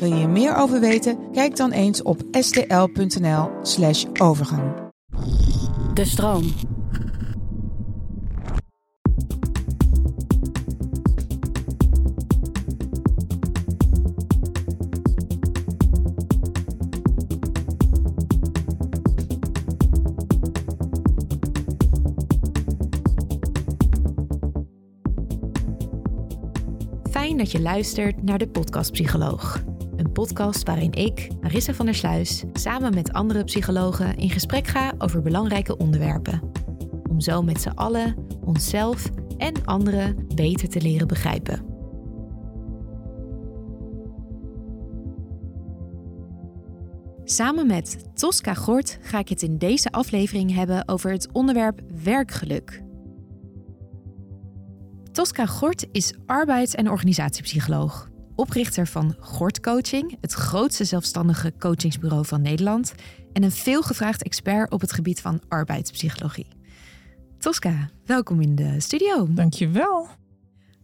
Wil je meer over weten? Kijk dan eens op stl.nl/slash overgang. De stroom. Fijn dat je luistert naar de Podcast Psycholoog. Podcast waarin ik, Marissa van der Sluis, samen met andere psychologen in gesprek ga over belangrijke onderwerpen. Om zo met z'n allen onszelf en anderen beter te leren begrijpen. Samen met Tosca Gort ga ik het in deze aflevering hebben over het onderwerp werkgeluk. Tosca Gort is arbeids- en organisatiepsycholoog, oprichter van Gort Coaching, het grootste zelfstandige coachingsbureau van Nederland, en een veelgevraagd expert op het gebied van arbeidspsychologie. Tosca, welkom in de studio. Dankjewel.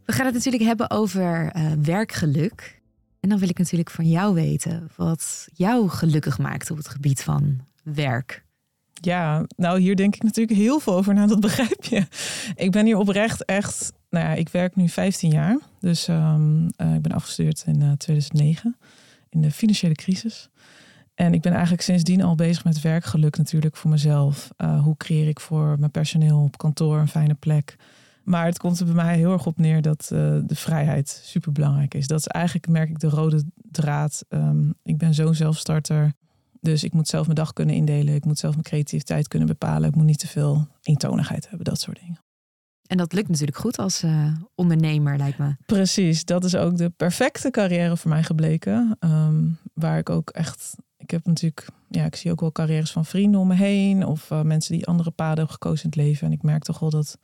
We gaan het natuurlijk hebben over uh, werkgeluk. En dan wil ik natuurlijk van jou weten wat jou gelukkig maakt op het gebied van werk. Ja, nou hier denk ik natuurlijk heel veel over na, dat begrijp je. Ik ben hier oprecht echt, nou ja, ik werk nu 15 jaar. Dus um, uh, ik ben afgestudeerd in uh, 2009 in de financiële crisis. En ik ben eigenlijk sindsdien al bezig met werkgeluk natuurlijk voor mezelf. Uh, hoe creëer ik voor mijn personeel op kantoor een fijne plek? Maar het komt er bij mij heel erg op neer dat de vrijheid super belangrijk is. Dat is eigenlijk, merk ik, de rode draad. Um, ik ben zo'n zelfstarter. Dus ik moet zelf mijn dag kunnen indelen. Ik moet zelf mijn creativiteit kunnen bepalen. Ik moet niet te veel eentonigheid hebben, dat soort dingen. En dat lukt natuurlijk goed als uh, ondernemer, lijkt me. Precies, dat is ook de perfecte carrière voor mij gebleken. Um, waar ik ook echt. Ik heb natuurlijk, ja, ik zie ook wel carrières van vrienden om me heen. Of uh, mensen die andere paden hebben gekozen in het leven. En ik merk toch wel dat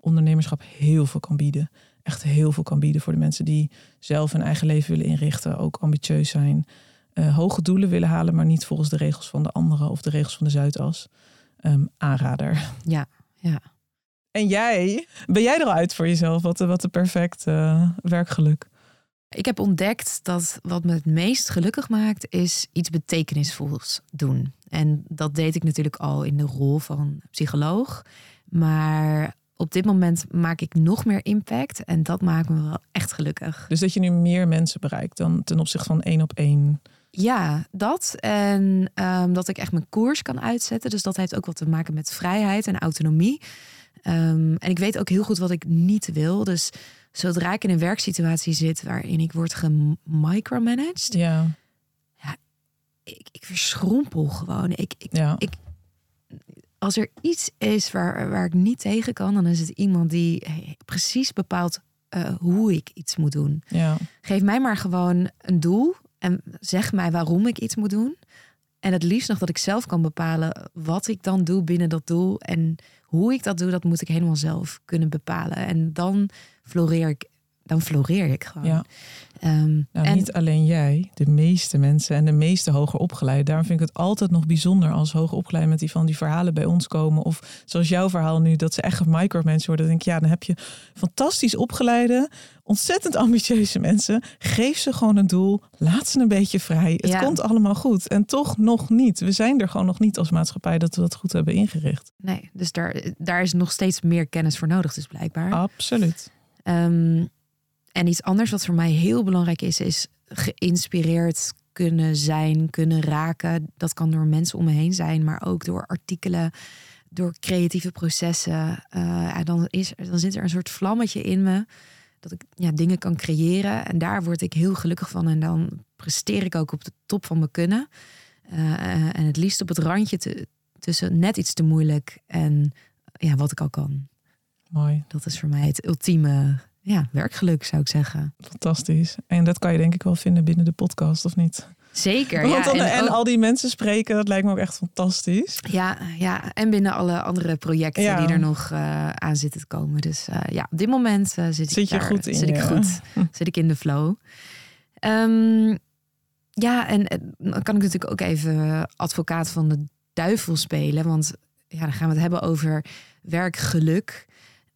ondernemerschap heel veel kan bieden. Echt heel veel kan bieden voor de mensen die zelf hun eigen leven willen inrichten. Ook ambitieus zijn. Uh, hoge doelen willen halen, maar niet volgens de regels van de anderen of de regels van de Zuidas. Um, aanrader. Ja, ja. En jij, ben jij er al uit voor jezelf? Wat wat de perfect uh, werkgeluk? Ik heb ontdekt dat wat me het meest gelukkig maakt, is iets betekenisvols doen. En dat deed ik natuurlijk al in de rol van psycholoog. Maar op dit moment maak ik nog meer impact. En dat maakt me wel echt gelukkig. Dus dat je nu meer mensen bereikt dan ten opzichte van één op één. Ja, dat. En um, dat ik echt mijn koers kan uitzetten. Dus dat heeft ook wat te maken met vrijheid en autonomie. Um, en ik weet ook heel goed wat ik niet wil. Dus zodra ik in een werksituatie zit waarin ik word gemicromanaged. Ja. ja ik, ik verschrompel gewoon. Ik, ik, ja. ik, als er iets is waar, waar ik niet tegen kan, dan is het iemand die precies bepaalt uh, hoe ik iets moet doen. Ja. Geef mij maar gewoon een doel en zeg mij waarom ik iets moet doen. En het liefst nog dat ik zelf kan bepalen wat ik dan doe binnen dat doel. En hoe ik dat doe, dat moet ik helemaal zelf kunnen bepalen. En dan floreer ik, dan floreer ik gewoon. Ja. Um, nou, en niet alleen jij, de meeste mensen en de meeste hoger opgeleiden. Daarom vind ik het altijd nog bijzonder als hoger opgeleiden met die van die verhalen bij ons komen. Of zoals jouw verhaal nu, dat ze echt gemicromanaged worden. Dan denk ik, ja, dan heb je fantastisch opgeleide, ontzettend ambitieuze mensen. Geef ze gewoon een doel, laat ze een beetje vrij. Het Ja. komt allemaal goed. En toch nog niet. We zijn er gewoon nog niet als maatschappij dat we dat goed hebben ingericht. nee, dus daar, daar is nog steeds meer kennis voor nodig, dus blijkbaar. Absoluut. Um, en iets anders wat voor mij heel belangrijk is, is geïnspireerd kunnen zijn, kunnen raken. Dat kan door mensen om me heen zijn, maar ook door artikelen, door creatieve processen. Uh, dan, is, dan zit er een soort vlammetje in me dat ik ja, dingen kan creëren. En daar word ik heel gelukkig van. En dan presteer ik ook op de top van mijn kunnen. Uh, en het liefst op het randje te, tussen net iets te moeilijk en ja, wat ik al kan. Mooi. Dat is voor mij het ultieme ja, werkgeluk, zou ik zeggen. Fantastisch. En dat kan je denk ik wel vinden binnen de podcast, of niet? Zeker. ja, en, en, ook, al die mensen spreken, dat lijkt me ook echt fantastisch. Ja, ja. en binnen alle andere projecten ja. die er nog uh, aan zitten te komen. Dus uh, ja, op dit moment uh, zit, zit, ik je daar, goed in. Zit ik goed. zit ik in de flow. Um, ja, en dan kan ik natuurlijk ook even advocaat van de duivel spelen. Want ja, dan gaan we het hebben over werkgeluk.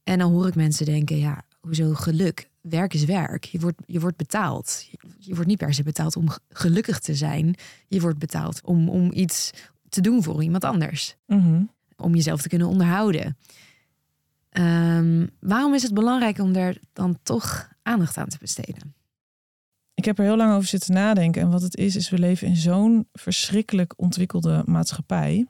En dan hoor ik mensen denken, ja, hoezo geluk? Werk is werk. Je wordt, je wordt betaald. Je wordt niet per se betaald om gelukkig te zijn. Je wordt betaald om, om iets te doen voor iemand anders. Mm -hmm. Om jezelf te kunnen onderhouden. Um, waarom is het belangrijk om daar dan toch aandacht aan te besteden? Ik heb er heel lang over zitten nadenken. En wat het is, is we leven in zo'n verschrikkelijk ontwikkelde maatschappij.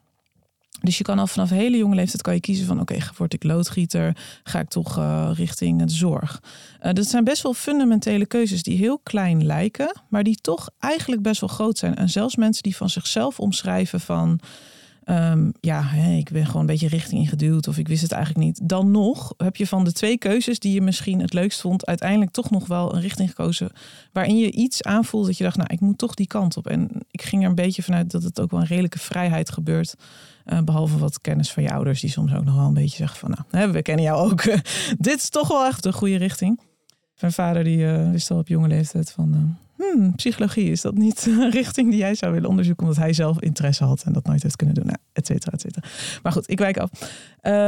Dus je kan al vanaf hele jonge leeftijd kan je kiezen van oké, word ik loodgieter, ga ik toch uh, richting de zorg. Uh, dat zijn best wel fundamentele keuzes die heel klein lijken, maar die toch eigenlijk best wel groot zijn. En zelfs mensen die van zichzelf omschrijven van um, ja, ik ben gewoon een beetje richting ingeduwd of ik wist het eigenlijk niet. Dan nog heb je van de twee keuzes die je misschien het leukst vond, uiteindelijk toch nog wel een richting gekozen waarin je iets aanvoelt dat je dacht, nou, ik moet toch die kant op. En ik ging er een beetje vanuit dat het ook wel een redelijke vrijheid gebeurt. Uh, behalve wat kennis van je ouders, die soms ook nog wel een beetje zeggen van, nou, we kennen jou ook. Dit is toch wel echt de goede richting. Mijn vader die uh, wist al op jonge leeftijd van, uh, hmm, psychologie, is dat niet een richting die jij zou willen onderzoeken, omdat hij zelf interesse had en dat nooit heeft kunnen doen, nou, et cetera, et cetera. Maar goed, ik wijk af.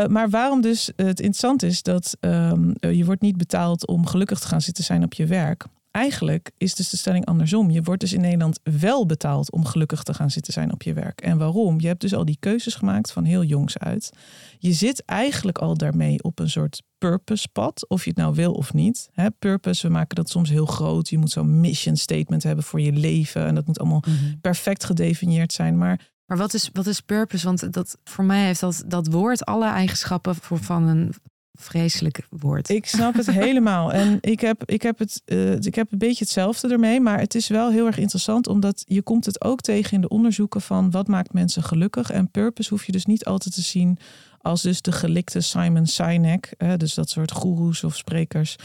Maar waarom dus het interessant is dat um, je wordt niet betaald om gelukkig te gaan zitten zijn op je werk. Eigenlijk is dus de stelling andersom. Je wordt dus in Nederland wel betaald om gelukkig te gaan zitten zijn op je werk. En waarom? Je hebt dus al die keuzes gemaakt van heel jongs uit. Je zit eigenlijk al daarmee op een soort purpose pad, of je het nou wil of niet. Hè, purpose, we maken dat soms heel groot. Je moet zo'n mission statement hebben voor je leven. En dat moet allemaal mm-hmm. perfect gedefinieerd zijn. Maar maar wat is, wat is purpose? Want dat, voor mij heeft dat, dat woord alle eigenschappen voor, van een vreselijk woord. Ik snap het helemaal. En ik heb, ik, heb het, uh, ik heb een beetje hetzelfde ermee. Maar het is wel heel erg interessant. Omdat je komt het ook tegen in de onderzoeken van wat maakt mensen gelukkig. En purpose hoef je dus niet altijd te zien als dus de gelikte Simon Sinek. Hè, dus dat soort goeroes of sprekers.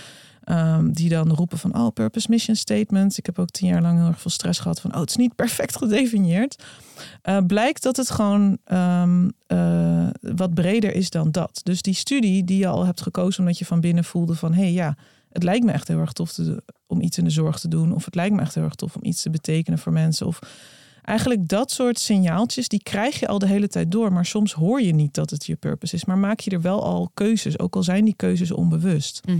Um, die dan roepen van, oh, purpose mission statement. Ik heb ook tien jaar lang heel erg veel stress gehad van, oh, het is niet perfect gedefinieerd. Uh, blijkt dat het gewoon um, uh, wat breder is dan dat. Dus die studie die je al hebt gekozen omdat je van binnen voelde van, hé hey, ja, het lijkt me echt heel erg tof te, om iets in de zorg te doen. Of het lijkt me echt heel erg tof om iets te betekenen voor mensen. Of eigenlijk dat soort signaaltjes, die krijg je al de hele tijd door. Maar soms hoor je niet dat het je purpose is. Maar maak je er wel al keuzes, ook al zijn die keuzes onbewust. Nou,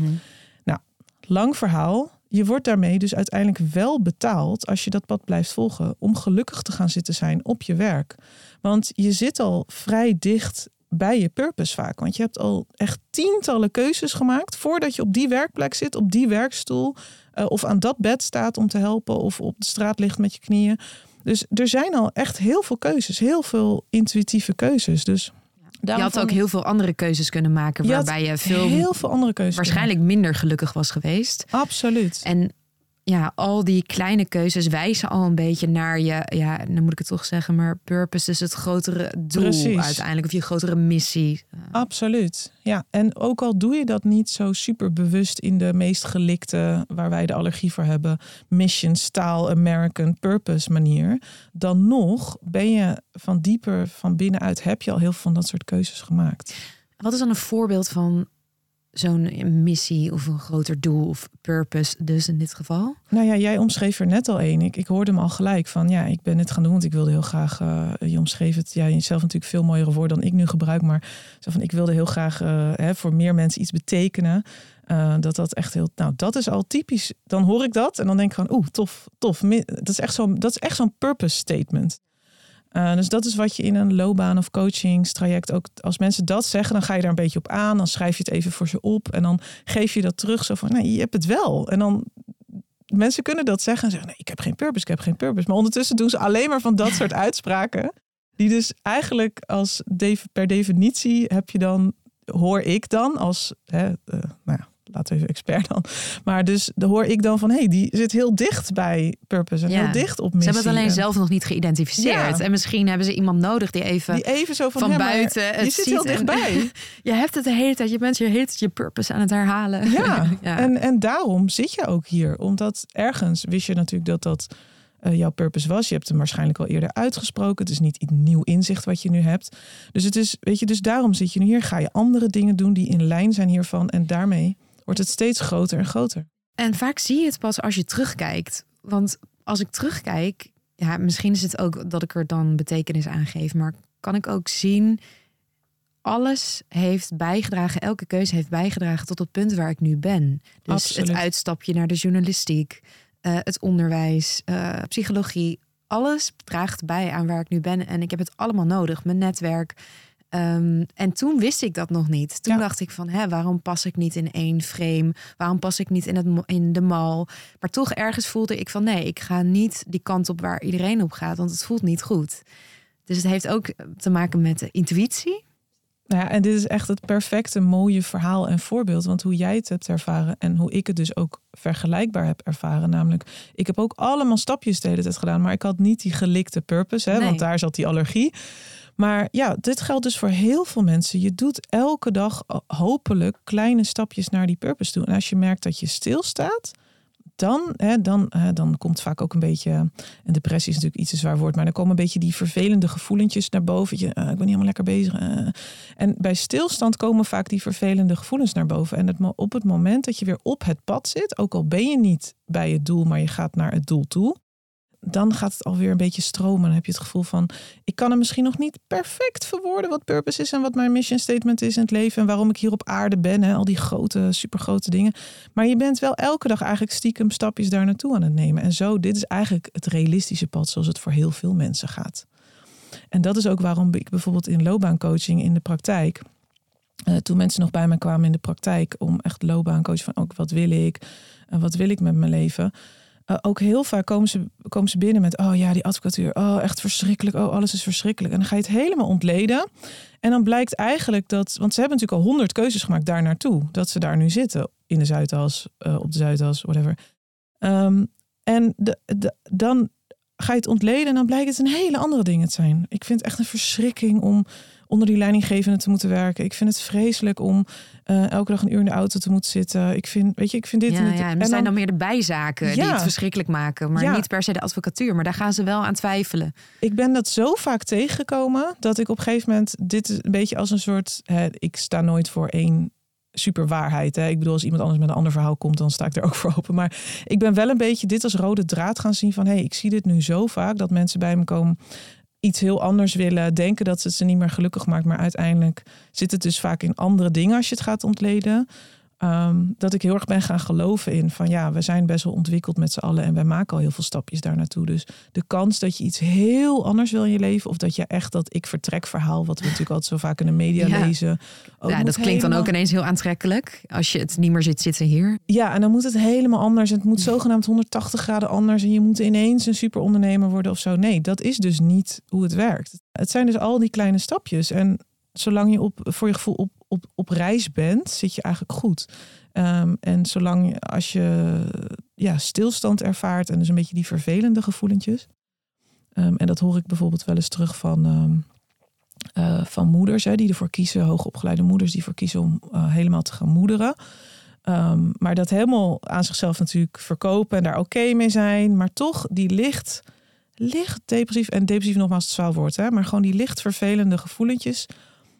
lang verhaal. Je wordt daarmee dus uiteindelijk wel betaald als je dat pad blijft volgen om gelukkig te gaan zitten zijn op je werk. Want je zit al vrij dicht bij je purpose vaak. Want je hebt al echt tientallen keuzes gemaakt voordat je op die werkplek zit, op die werkstoel uh, of aan dat bed staat om te helpen of op de straat ligt met je knieën. Dus er zijn al echt heel veel keuzes, heel veel intuïtieve keuzes. Dus je had ook heel veel andere keuzes kunnen maken je waarbij je veel, heel veel andere keuzes waarschijnlijk minder gelukkig was geweest. Absoluut. En ja, al die kleine keuzes wijzen al een beetje naar je, ja, dan moet ik het toch zeggen, maar purpose is het grotere doel Precies. uiteindelijk, of je grotere missie. Absoluut. Ja, en ook al doe je dat niet zo super bewust in de meest gelikte, waar wij de allergie voor hebben, mission, style, American, purpose manier, dan nog ben je van dieper van binnenuit, heb je al heel veel van dat soort keuzes gemaakt. Wat is dan een voorbeeld van zo'n missie of een groter doel of purpose dus in dit geval? Nou ja, jij omschreef er net al één. Ik, hoorde hem al gelijk van ja, ik ben het gaan doen, want ik wilde heel graag. Uh, je omschreef het, ja, jezelf natuurlijk veel mooiere woord dan ik nu gebruik, maar zo van ik wilde heel graag uh, hè, voor meer mensen iets betekenen. Uh, dat dat echt heel, nou dat is al typisch. Dan hoor ik dat en dan denk ik van, oeh, tof, tof. Dat is echt zo'n, dat is echt zo'n purpose statement. Uh, dus dat is wat je in een loopbaan of coachingstraject ook, als mensen dat zeggen, dan ga je daar een beetje op aan. Dan schrijf je het even voor ze op en dan geef je dat terug. Zo van, nou, je hebt het wel. En dan mensen kunnen dat zeggen en zeggen: nee, ik heb geen purpose, ik heb geen purpose. Maar ondertussen doen ze alleen maar van dat soort uitspraken. Die dus eigenlijk als per definitie heb je dan, hoor ik dan als, hè, uh, nou ja, we even expert dan. Maar dus hoor ik dan van, hé, hey, die zit heel dicht bij purpose en heel dicht op missie. Ze hebben het alleen zelf nog niet geïdentificeerd. En misschien hebben ze iemand nodig die even, die even zo van, van buiten het je zit heel dichtbij. je hebt het de hele tijd, je bent je heet je purpose aan het herhalen. Ja, En, en daarom zit je ook hier. Omdat ergens wist je natuurlijk dat dat uh, jouw purpose was. Je hebt hem waarschijnlijk al eerder uitgesproken. Het is niet een nieuw inzicht wat je nu hebt. Dus het is, weet je, dus daarom zit je nu hier. Ga je andere dingen doen die in lijn zijn hiervan. En daarmee wordt het steeds groter en groter. En vaak zie je het pas als je terugkijkt. Want als ik terugkijk, ja, misschien is het ook dat ik er dan betekenis aan geef, maar kan ik ook zien, alles heeft bijgedragen, elke keuze heeft bijgedragen tot het punt waar ik nu ben. Dus Absoluut. het uitstapje naar de journalistiek, uh, het onderwijs, uh, psychologie, alles draagt bij aan waar ik nu ben. En ik heb het allemaal nodig, mijn netwerk, Um, en toen wist ik dat nog niet. Toen dacht ik van, hè, waarom pas ik niet in één frame? Waarom pas ik niet in, het, in de mal? Maar toch ergens voelde ik van, nee, ik ga niet die kant op waar iedereen op gaat, want het voelt niet goed. Dus het heeft ook te maken met de intuïtie. Nou ja, en dit is echt het perfecte mooie verhaal en voorbeeld. Want hoe jij het hebt ervaren en hoe ik het dus ook vergelijkbaar heb ervaren. Namelijk, ik heb ook allemaal stapjes de hele tijd gedaan. Maar ik had niet die gelikte purpose, hè, want daar zat die allergie. Maar ja, dit geldt dus voor heel veel mensen. Je doet elke dag hopelijk kleine stapjes naar die purpose toe. En als je merkt dat je stilstaat, dan, hè, dan, hè, dan komt vaak ook een beetje. En depressie is natuurlijk iets te zwaar woord, maar dan komen een beetje die vervelende gevoelentjes naar boven. Je, uh, ik ben niet helemaal lekker bezig. En bij stilstand komen vaak die vervelende gevoelens naar boven. En op het moment dat je weer op het pad zit, ook al ben je niet bij het doel, maar je gaat naar het doel toe, dan gaat het alweer een beetje stromen. Dan heb je het gevoel van, ik kan er misschien nog niet perfect verwoorden wat purpose is en wat mijn mission statement is in het leven en waarom ik hier op aarde ben. Hè? Al die grote, supergrote dingen. Maar je bent wel elke dag eigenlijk stiekem stapjes daar naartoe aan het nemen. En zo, dit is eigenlijk het realistische pad zoals het voor heel veel mensen gaat. En dat is ook waarom ik bijvoorbeeld in loopbaancoaching in de praktijk, uh, toen mensen nog bij mij kwamen in de praktijk om echt loopbaancoach van ook wat wil ik en wat wil ik met mijn leven uh, ook heel vaak komen ze, komen ze binnen met: Oh ja, die advocatuur. Oh, echt verschrikkelijk. Oh, alles is verschrikkelijk. En dan ga je het helemaal ontleden. En dan blijkt eigenlijk dat. Want ze hebben natuurlijk al honderd keuzes gemaakt daar naartoe. Dat ze daar nu zitten. In de Zuidas, uh, op de Zuidas, whatever. Um, en de, dan ga je het ontleden en dan blijkt het een hele andere dingen te zijn. Ik vind het echt een verschrikking om onder die leidinggevende te moeten werken. Ik vind het vreselijk om uh, elke dag een uur in de auto te moeten zitten. Ik vind, weet je, ik vind dit. Ja, en ja, en er zijn dan, meer de bijzaken die het verschrikkelijk maken, maar ja. niet per se de advocatuur. Maar daar gaan ze wel aan twijfelen. Ik ben dat zo vaak tegengekomen dat ik op een gegeven moment dit is een beetje als een soort. Hè, ik sta nooit voor één super waarheid. Hè? Ik bedoel, als iemand anders met een ander verhaal komt, dan sta ik er ook voor open. Maar ik ben wel een beetje dit als rode draad gaan zien van hé, hey, ik zie dit nu zo vaak dat mensen bij me komen iets heel anders willen, denken dat het ze niet meer gelukkig maakt, maar uiteindelijk zit het dus vaak in andere dingen als je het gaat ontleden. Um, dat ik heel erg ben gaan geloven in van ja, we zijn best wel ontwikkeld met z'n allen en wij maken al heel veel stapjes daar naartoe. Dus de kans dat je iets heel anders wil in je leven, of dat je echt dat ik vertrek verhaal, wat we natuurlijk altijd zo vaak in de media ja. lezen. Ja, dat klinkt dan ook ineens heel aantrekkelijk als je het niet meer zit zitten hier. Ja, en dan moet het helemaal anders. En het moet zogenaamd 180 graden anders. En je moet ineens een super ondernemer worden of zo. Nee, dat is dus niet hoe het werkt. Het zijn dus al die kleine stapjes. En zolang je op, voor je gevoel op, op, op reis bent, zit je eigenlijk goed. Um, en zolang als je ja, stilstand ervaart en dus een beetje die vervelende gevoelentjes. Um, en dat hoor ik bijvoorbeeld wel eens terug van, um, uh, van moeders hè, die ervoor kiezen, hoogopgeleide moeders die ervoor kiezen om uh, helemaal te gaan moederen. maar dat helemaal aan zichzelf natuurlijk verkopen en daar oké mee zijn. Maar toch die licht, licht depressief, en depressief nogmaals het zwaar woord, hè, maar gewoon die licht vervelende gevoelentjes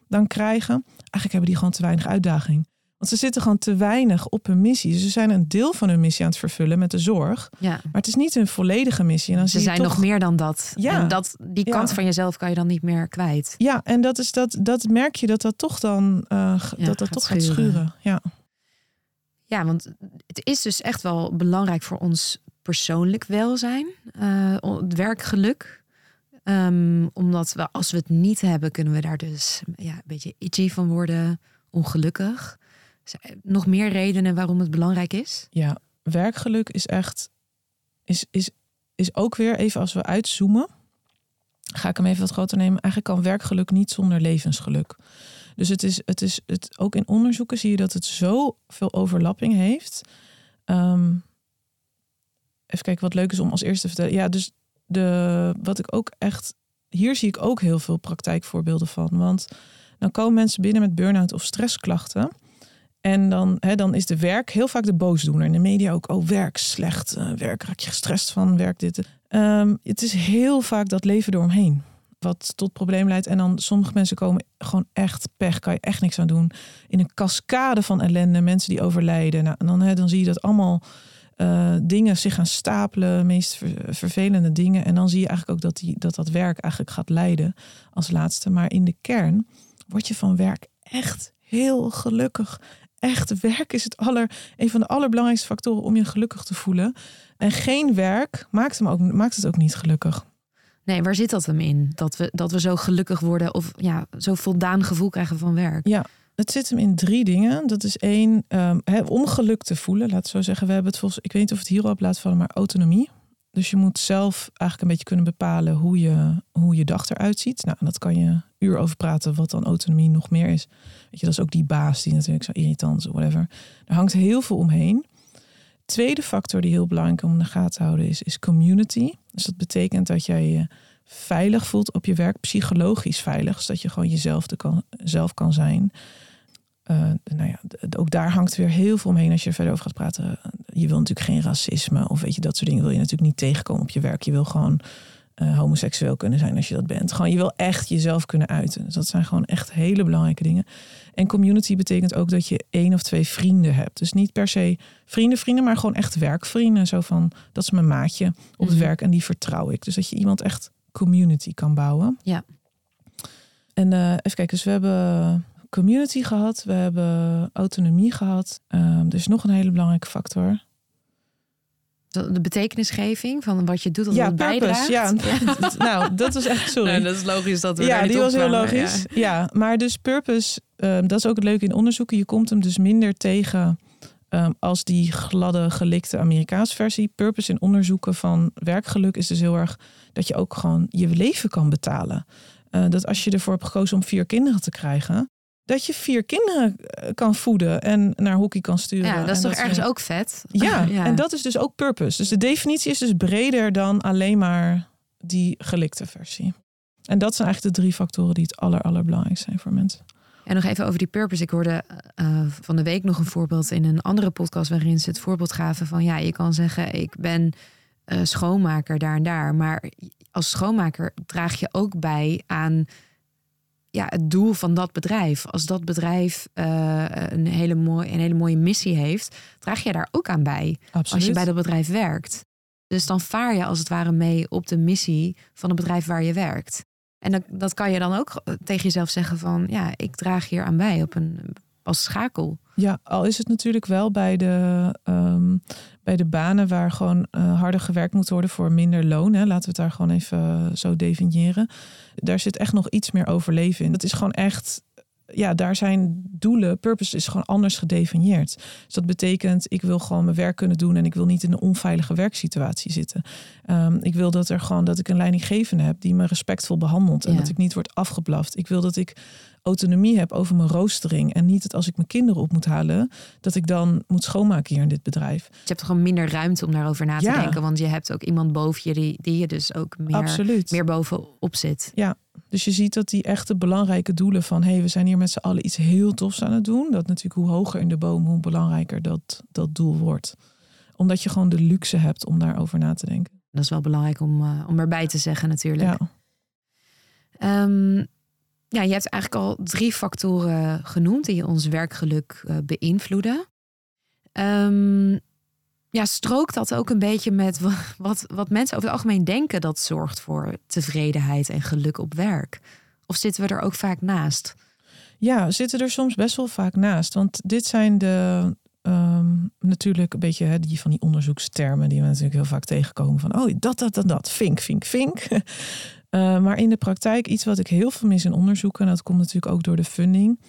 dan krijgen. Eigenlijk hebben die gewoon te weinig uitdaging. Want ze zitten gewoon te weinig op hun missie. Ze zijn een deel van hun missie aan het vervullen met de zorg. Ja. Maar het is niet hun volledige missie. En dan ze zijn toch... nog meer dan dat. Ja. En dat, die kant ja. van jezelf kan je dan niet meer kwijt. Ja, en dat, is dat, dat merk je dat dat toch dan uh, ja, dat dat toch schuren. gaat schuren. Ja. ja, want het is dus echt wel belangrijk voor ons persoonlijk welzijn. Uh, het werkgeluk. Um, omdat we, als we het niet hebben, kunnen we daar dus ja, een beetje itchy van worden, ongelukkig. Nog meer redenen waarom het belangrijk is? Ja, werkgeluk is echt is, is, is ook weer even als we uitzoomen. Ga ik hem even wat groter nemen. Eigenlijk kan werkgeluk niet zonder levensgeluk. Dus het is, het is het, ook in onderzoeken zie je dat het zoveel overlapping heeft. Ehm, even kijken wat leuk is om als eerste te vertellen. Ja, dus de, wat ik ook echt. Hier zie ik ook heel veel praktijkvoorbeelden van. Want dan komen mensen binnen met burn-out of stressklachten. En dan, hè, dan is de werk heel vaak de boosdoener. In de media ook, oh werk, slecht. Uh, werk, raak je gestrest van, werk dit. Ehm, het is heel vaak dat leven eromheen. Wat tot probleem leidt. En dan sommige mensen komen gewoon echt pech. Kan je echt niks aan doen. In een cascade van ellende. Mensen die overlijden. Nou, en dan, hè, dan zie je dat allemaal uh, dingen zich gaan stapelen. Meest vervelende dingen. En dan zie je eigenlijk ook dat, die, dat dat werk eigenlijk gaat leiden als laatste. Maar in de kern word je van werk echt heel gelukkig. Echt werk is het aller, een van de allerbelangrijkste factoren om je gelukkig te voelen. En geen werk maakt, hem ook, maakt het ook niet gelukkig. Nee, waar zit dat hem in? Dat we, dat we zo gelukkig worden of ja, zo voldaan gevoel krijgen van werk? Ja, het zit hem in drie dingen. Dat is één, um, om geluk te voelen. Laat het zo zeggen. We hebben het volgens, ik weet niet of het hierop laat vallen, maar autonomie. Dus je moet zelf eigenlijk een beetje kunnen bepalen hoe je, hoe je dag eruit ziet. Nou, dat kan je uur over praten, wat dan autonomie nog meer is. Weet je, dat is ook die baas die natuurlijk zo irritant is, whatever. Er hangt heel veel omheen. Tweede factor die heel belangrijk om in de gaten te houden is, is community. Dus dat betekent dat jij je veilig voelt op je werk, psychologisch veilig. Dus dat je gewoon jezelf kan, zelf kan zijn. Uh, nou ja, ook daar hangt weer heel veel omheen als je er verder over gaat praten. Je wil natuurlijk geen racisme of weet je, dat soort dingen wil je natuurlijk niet tegenkomen op je werk. Je wil gewoon uh, homoseksueel kunnen zijn als je dat bent. Gewoon, je wil echt jezelf kunnen uiten. Dus dat zijn gewoon echt hele belangrijke dingen. En community betekent ook dat je één of twee vrienden hebt. Dus niet per se vrienden, vrienden, maar gewoon echt werkvrienden. Zo van, dat is mijn maatje op het mhm. werk en die vertrouw ik. Dus dat je iemand echt community kan bouwen. Ja. En uh, even kijken, dus we hebben community gehad, we hebben autonomie gehad. Is nog een hele belangrijke factor. De betekenisgeving van wat je doet als ja, bijdraagt. Ja, nou, dat was echt sorry. Nee, dat is logisch dat we Ja, die was heel logisch. Ja. maar dus purpose, um, dat is ook het leuke in onderzoeken. Je komt hem dus minder tegen um, als die gladde, gelikte Amerikaanse versie. Purpose in onderzoeken van werkgeluk is dus heel erg dat je ook gewoon je leven kan betalen. Uh, dat als je ervoor hebt gekozen om vier kinderen te krijgen, dat je vier kinderen eh, kan voeden en naar hockey kan sturen. Ja, dat is toch ergens ook vet? Ja, ja, en dat is dus ook purpose. Dus de definitie is dus breder dan alleen maar die gelikte versie. En dat zijn eigenlijk de drie factoren die het aller, allerbelangrijkste zijn voor mensen. En nog even over die purpose. Ik hoorde uh, van de week nog een voorbeeld in een andere podcast waarin ze het voorbeeld gaven van ja, je kan zeggen ik ben uh, schoonmaker daar en daar, maar als schoonmaker draag je ook bij aan ja, het doel van dat bedrijf. Als dat bedrijf uh, een, hele mooie, een hele mooie missie heeft, draag je daar ook aan bij. Absoluut. Als je bij dat bedrijf werkt. Dus dan vaar je als het ware mee op de missie van het bedrijf waar je werkt. En dat, dat kan je dan ook tegen jezelf zeggen van ja, ik draag hier aan bij op een, als schakel. Ja, al is het natuurlijk wel bij de, um, bij de banen waar gewoon uh, harder gewerkt moet worden voor minder loon. Hè. Laten we het daar gewoon even zo definiëren. Daar zit echt nog iets meer overleven in. Dat is gewoon echt ja, daar zijn doelen, purpose is gewoon anders gedefinieerd. Dus dat betekent, ik wil gewoon mijn werk kunnen doen en ik wil niet in een onveilige werksituatie zitten. Um, ik wil dat er gewoon dat ik een leidinggevende heb die me respectvol behandelt en dat ik niet word afgeblaft. Ik wil dat ik autonomie heb over mijn roostering. En niet dat als ik mijn kinderen op moet halen, dat ik dan moet schoonmaken hier in dit bedrijf. Je hebt gewoon minder ruimte om daarover na te denken. Want je hebt ook iemand boven je die, die je dus ook meer, Absoluut. meer bovenop zit. Ja, dus je ziet dat die echte belangrijke doelen van hé, hey, we zijn hier met z'n allen iets heel tofs aan het doen. Dat natuurlijk hoe hoger in de boom, hoe belangrijker dat, dat doel wordt. Omdat je gewoon de luxe hebt om daarover na te denken. Dat is wel belangrijk om, uh, om erbij te zeggen natuurlijk. Ja. Um, ja, je hebt eigenlijk al drie factoren genoemd die ons werkgeluk uh, beïnvloeden. Um, ja, strookt dat ook een beetje met wat, wat mensen over het algemeen denken dat zorgt voor tevredenheid en geluk op werk? Of zitten we er ook vaak naast? Ja, zitten er soms best wel vaak naast. Want dit zijn de um, natuurlijk een beetje hè, die van die onderzoekstermen die we natuurlijk heel vaak tegenkomen. Van oh, dat, dat, dat, dat, vink, vink, vink. Uh, maar in de praktijk, iets wat ik heel veel mis in onderzoeken, en dat komt natuurlijk ook door de funding,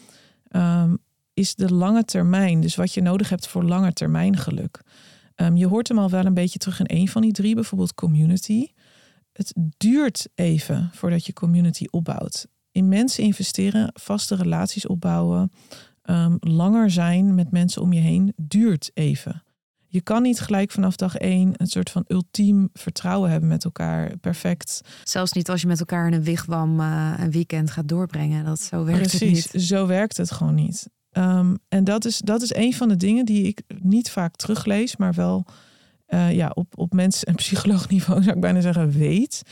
um, is de lange termijn. Dus wat je nodig hebt voor lange termijn geluk. Ehm, je hoort hem al wel een beetje terug in een van die drie, bijvoorbeeld community. Het duurt even voordat je community opbouwt. In mensen investeren, vaste relaties opbouwen, ehm, langer zijn met mensen om je heen, duurt even. Je kan niet gelijk vanaf dag één een soort van ultiem vertrouwen hebben met elkaar. Perfect. Zelfs niet als je met elkaar in een wigwam uh, een weekend gaat doorbrengen. Dat zo werkt Precies, het niet. zo werkt het gewoon niet. Um, en dat is, dat is een van de dingen die ik niet vaak teruglees, maar wel uh, ja, op, op mens- en psycholoogniveau zou ik bijna zeggen weet.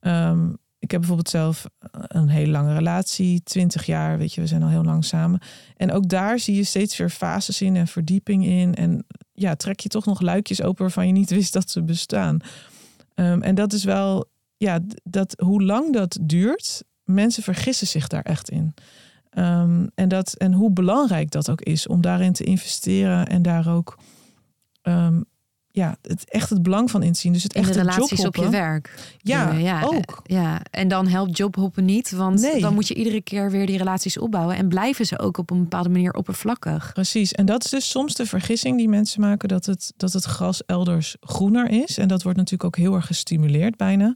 Um, ik heb bijvoorbeeld zelf een hele lange relatie, 20 jaar, weet je, we zijn al heel lang samen. En ook daar zie je steeds weer fases in en verdieping in. En ja, trek je toch nog luikjes open waarvan je niet wist dat ze bestaan. Um, en dat is wel, ja, dat hoe lang dat duurt, mensen vergissen zich daar echt in. Um, en, dat, en hoe belangrijk dat ook is om daarin te investeren en daar ook um, ja, het, echt het belang van inzien. Dus het in echte de relaties jobhoppen. op je werk. Ja, ja, ook. Ja, en dan helpt jobhoppen niet, want Nee. dan moet je iedere keer weer die relaties opbouwen en blijven ze ook op een bepaalde manier oppervlakkig. Precies. En dat is dus soms de vergissing die mensen maken dat het, dat het gras elders groener is. En dat wordt natuurlijk ook heel erg gestimuleerd bijna.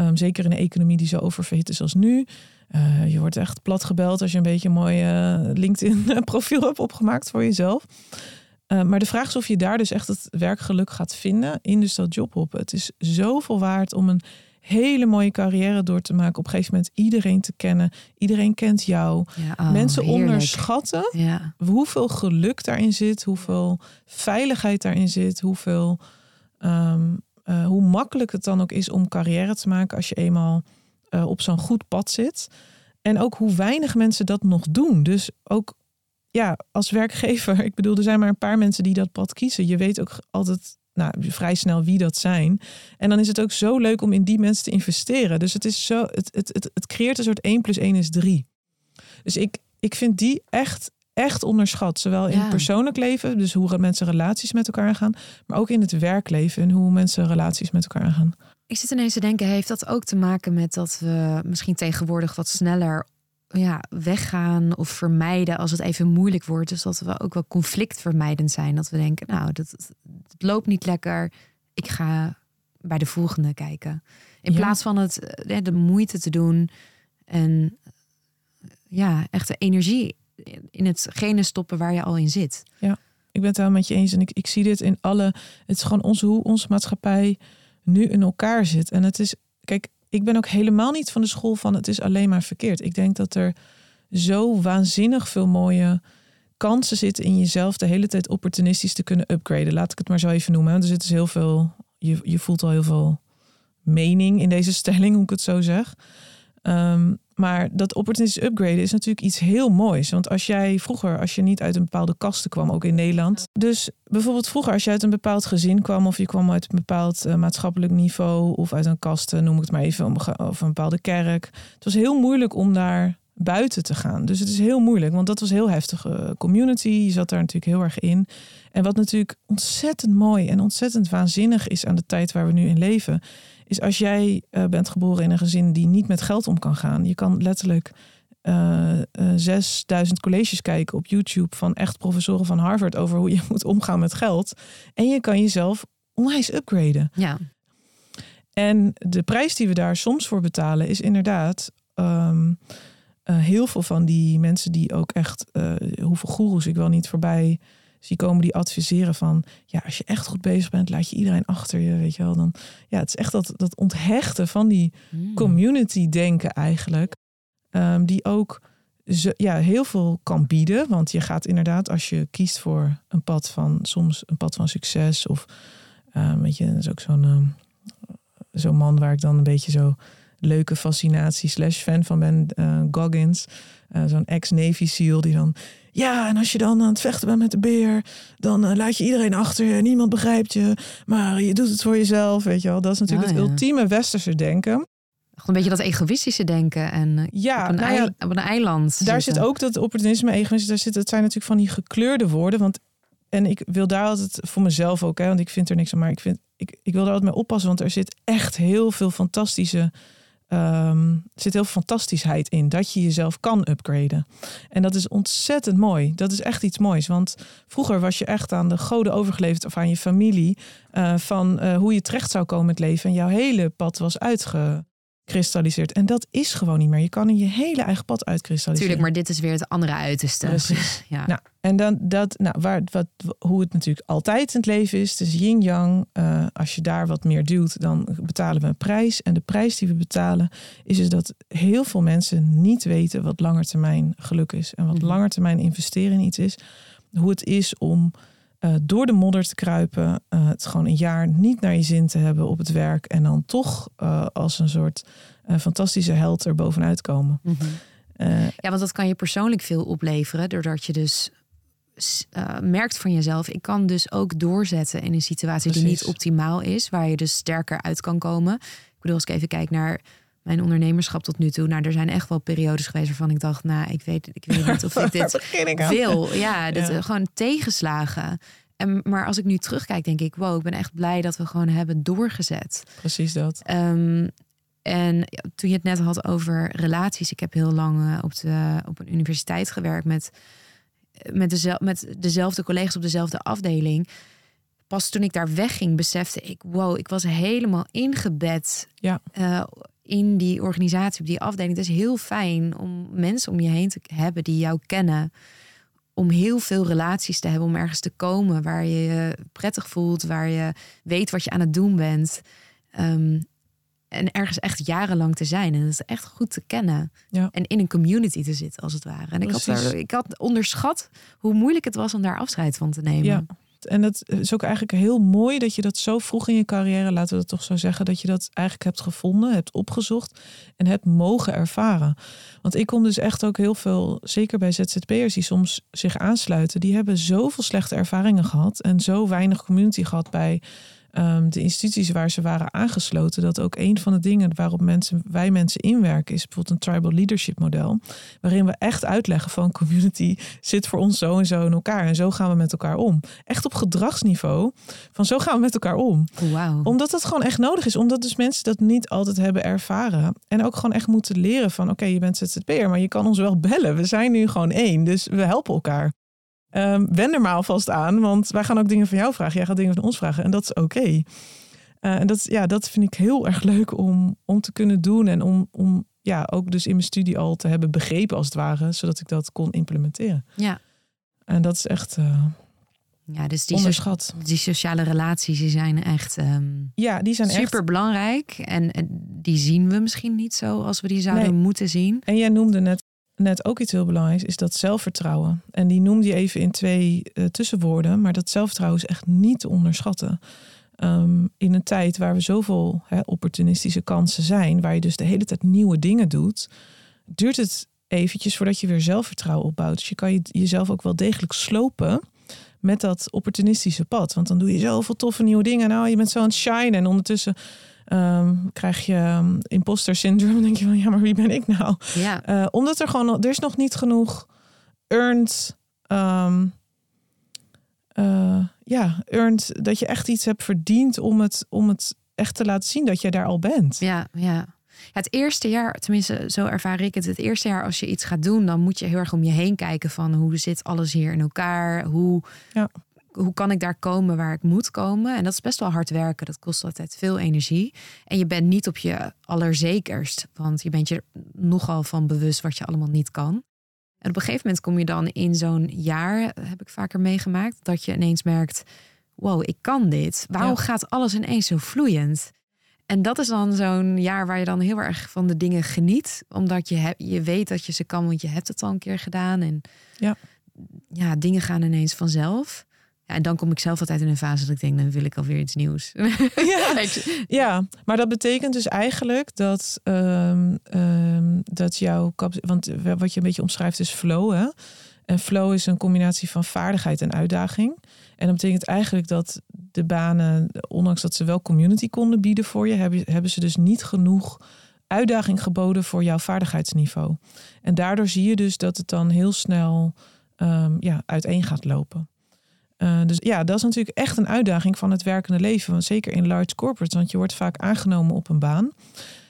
Um, zeker in een economie die zo oververhit is als nu. Uh, je wordt echt plat gebeld als je een beetje een mooi uh, LinkedIn profiel hebt opgemaakt voor jezelf. Uh, maar de vraag is of je daar dus echt het werkgeluk gaat vinden in dus dat jobhop. Het is zoveel waard om een hele mooie carrière door te maken. Op een gegeven moment iedereen te kennen. Iedereen kent jou. Ja, oh, Mensen heerlijk. onderschatten Ja. hoeveel geluk daarin zit. Hoeveel veiligheid daarin zit. Hoeveel, um, uh, hoe makkelijk het dan ook is om carrière te maken als je eenmaal uh, op zo'n goed pad zit. En ook hoe weinig mensen dat nog doen. Dus ook ja, als werkgever, ik bedoel, er zijn maar een paar mensen die dat pad kiezen. Je weet ook altijd nou, vrij snel wie dat zijn. En dan is het ook zo leuk om in die mensen te investeren. Dus het is zo, het, het, het, het creëert een soort 1 plus 1 is 3. Dus ik, ik vind die echt, echt onderschat. Zowel in Ja. het persoonlijk leven, dus hoe mensen relaties met elkaar aangaan, maar ook in het werkleven en hoe mensen relaties met elkaar aangaan. Ik zit ineens te denken, heeft dat ook te maken met dat we misschien tegenwoordig wat sneller ja, weggaan of vermijden als het even moeilijk wordt. Dus dat we ook wel conflictvermijdend zijn. Dat we denken, nou, dat, het loopt niet lekker. Ik ga bij de volgende kijken. In Ja. plaats van het, eh, de moeite te doen en ja, echt de energie in hetgene stoppen waar je al in zit. Ik ben het wel met je eens en ik, ik zie dit in alle. Het is gewoon onze, hoe onze maatschappij nu in elkaar zit. En het is, kijk, ik ben ook helemaal niet van de school van het is alleen maar verkeerd. Ik denk dat er zo waanzinnig veel mooie kansen zitten in jezelf de hele tijd opportunistisch te kunnen upgraden. Laat ik het maar zo even noemen. Want er zit dus heel veel, je, je voelt al heel veel mening in deze stelling, hoe ik het zo zeg. Um, maar dat opportunistisch upgraden is natuurlijk iets heel moois. Want als jij vroeger, als je niet uit een bepaalde kasten kwam, ook in Nederland. Dus bijvoorbeeld vroeger, als je uit een bepaald gezin kwam, of je kwam uit een bepaald uh, maatschappelijk niveau, of uit een kasten, noem ik het maar even, of een bepaalde kerk. Het was heel moeilijk om daar buiten te gaan. Dus het is heel moeilijk, want dat was heel heftige community. Je zat daar natuurlijk heel erg in. En wat natuurlijk ontzettend mooi en ontzettend waanzinnig is aan de tijd waar we nu in leven, is als jij uh, bent geboren in een gezin die niet met geld om kan gaan. Je kan letterlijk uh, uh, 6000 colleges kijken op YouTube van echt professoren van Harvard over hoe je moet omgaan met geld. En je kan jezelf onwijs upgraden. Ja. En de prijs die we daar soms voor betalen is inderdaad um, heel veel van die mensen die ook echt, hoeveel goeroes ik wel niet voorbij zie komen die adviseren van ja, als je echt goed bezig bent, laat je iedereen achter je, weet je wel. Dan ja, het is echt dat, dat onthechten van die Mm. community denken eigenlijk, um, die ook zo, ja, heel veel kan bieden. Want je gaat inderdaad, als je kiest voor een pad van soms een pad van succes of um, weet je, dat is ook zo'n um, zo'n man waar ik dan een beetje zo leuke fascinatie slash fan van ben, uh, Goggins. Uh, zo'n ex-Navy SEAL die dan... Ja, en als je dan aan het vechten bent met de beer... dan uh, laat je iedereen achter je. Niemand begrijpt je. Maar je doet het voor jezelf, weet je wel. Dat is natuurlijk Ah, het ja. ultieme westerse denken. Een beetje dat egoïstische denken en eh, Ja, op, een nou ja, op een eiland. daar zitten. zit ook dat opportunisme, egoïsme. Daar zit, het zijn natuurlijk van die gekleurde woorden. Want, en ik wil daar altijd voor mezelf ook... Hè, want ik vind er niks aan, maar ik, vind, ik, ik wil daar altijd mee oppassen... want er zit echt heel veel fantastische ehm, zit heel veel fantastischheid in. Dat je jezelf kan upgraden. En dat is ontzettend mooi. Dat is echt iets moois. Want vroeger was je echt aan de goden overgeleverd of aan je familie. eh, van eh, hoe je terecht zou komen in het leven. En jouw hele pad was uitgekristalliseerd. En dat is gewoon niet meer. Je kan in je hele eigen pad uitkristalliseren. Tuurlijk, maar dit is weer het andere uiterste. Precies. Ja. Nou, en dan dat, nou, waar, wat, hoe het natuurlijk altijd in het leven is, dus yin-yang. eh, als je daar wat meer duwt, dan betalen we een prijs. En de prijs die we betalen, is dus dat heel veel mensen niet weten wat langetermijn geluk is. En wat Mhm. langetermijn investeren in iets is. Hoe het is om eh, door de modder te kruipen. eh, het gewoon een jaar niet naar je zin te hebben op het werk. En dan toch eh, als een soort fantastische held er bovenuit komen. Mhm. Ja, want dat kan je persoonlijk veel opleveren. Doordat je dus merkt van jezelf. Ik kan dus ook doorzetten in een situatie die niet optimaal is. Waar je dus sterker uit kan komen. Ik bedoel, als ik even kijk naar mijn ondernemerschap tot nu toe. Nou, er zijn echt wel periodes geweest waarvan ik dacht... Nou, ik weet, ik weet niet of ik dit ik wil. Ja, eh, gewoon tegenslagen. En, maar als ik nu terugkijk, denk ik... Wow, ik ben echt blij dat we gewoon hebben doorgezet. Precies dat. Ehm, en toen je het net had over relaties, ik heb heel lang eh, op, de, op een universiteit gewerkt met, met, dezel, met dezelfde collega's op dezelfde afdeling. Pas toen ik daar wegging, besefte ik, wow, ik was helemaal ingebed Ja. eh, in die organisatie, op die afdeling. Het is heel fijn om mensen om je heen te hebben die jou kennen. Om heel veel relaties te hebben, om ergens te komen waar je je prettig voelt, waar je weet wat je aan het doen bent. Ehm, en ergens echt jarenlang te zijn. En dat is echt goed te kennen. Ja. En in een community te zitten, als het ware. En ik had, daar, ik had onderschat hoe moeilijk het was om daar afscheid van te nemen. Ja. En het is ook eigenlijk heel mooi dat je dat zo vroeg in je carrière, laten we dat toch zo zeggen, dat je dat eigenlijk hebt gevonden, hebt opgezocht en hebt mogen ervaren. Want ik kom dus echt ook heel veel, zeker bij ZZP'ers die soms zich aansluiten, die hebben zoveel slechte ervaringen gehad en zo weinig community gehad bij ehm, de instituties waar ze waren aangesloten. Dat ook een van de dingen waarop mensen, wij mensen inwerken is bijvoorbeeld een tribal leadership model. Waarin we echt uitleggen van community zit voor ons zo en zo in elkaar. En zo gaan we met elkaar om. Echt op gedragsniveau. Van zo gaan we met elkaar om. Wauw. Omdat het gewoon echt nodig is. Omdat dus mensen dat niet altijd hebben ervaren. En ook gewoon echt moeten leren van oké, je bent ZZP'er, maar je kan ons wel bellen. We zijn nu gewoon één. Dus we helpen elkaar. Wend er maar alvast aan, want wij gaan ook dingen van jou vragen. Jij gaat dingen van ons vragen en dat is oké. Eh, en dat, ja, dat vind ik heel erg leuk om, om te kunnen doen. En om, om ja, ook dus in mijn studie al te hebben begrepen als het ware. Zodat ik dat kon implementeren. Ja. En dat is echt eh, ja, dus die, so- onderschat. die sociale relaties die zijn echt ehm, Ja, die zijn echt... super belangrijk. En, en die zien we misschien niet zo als we die zouden Nee. moeten zien. En jij noemde net, net ook iets heel belangrijks, is dat zelfvertrouwen. En die noemde je even in twee eh, tussenwoorden, maar dat zelfvertrouwen is echt niet te onderschatten. Ehm, in een tijd waar we zoveel opportunistische kansen zijn, waar je dus de hele tijd nieuwe dingen doet, duurt het eventjes voordat je weer zelfvertrouwen opbouwt. Dus je kan je, jezelf ook wel degelijk slopen met dat opportunistische pad. Want dan doe je zoveel toffe nieuwe dingen. Nou, je bent zo aan het shine en ondertussen ehm, krijg je um, imposter syndroom. Dan denk je van, ja, maar wie ben ik nou? Ja, Uh, omdat er gewoon, er is nog niet genoeg earned, ehm, uh, ja, earned, dat je echt iets hebt verdiend om het, om het echt te laten zien dat je daar al bent. ja, ja. Het eerste jaar, tenminste zo ervaar ik het, het eerste jaar als je iets gaat doen, dan moet je heel erg om je heen kijken van hoe zit alles hier in elkaar, hoe, Ja. Hoe kan ik daar komen waar ik moet komen. En dat is best wel hard werken, dat kost altijd veel energie. En je bent niet op je allerzekerst, want je bent je nogal van bewust wat je allemaal niet kan. En op een gegeven moment kom je dan in zo'n jaar, heb ik vaker meegemaakt, dat je ineens merkt, wow, ik kan dit. Waarom Ja. gaat alles ineens zo vloeiend? En dat is dan zo'n jaar waar je dan heel erg van de dingen geniet. Omdat je, heb, je weet dat je ze kan, want je hebt het al een keer gedaan. En Ja. ja, dingen gaan ineens vanzelf. Ja, en dan kom ik zelf altijd in een fase dat ik denk, dan wil ik alweer iets nieuws. Ja. Ja, maar dat betekent dus eigenlijk dat, ehm, ehm, dat jouw want wat je een beetje omschrijft is flow. Hè? En flow is een combinatie van vaardigheid en uitdaging. En dat betekent eigenlijk dat de banen, ondanks dat ze wel community konden bieden voor je, hebben, hebben ze dus niet genoeg uitdaging geboden voor jouw vaardigheidsniveau. En daardoor zie je dus dat het dan heel snel ehm, ja, uiteen gaat lopen. Uh, dus ja, dat is natuurlijk echt een uitdaging van het werkende leven. Want zeker in large corporates, want je wordt vaak aangenomen op een baan.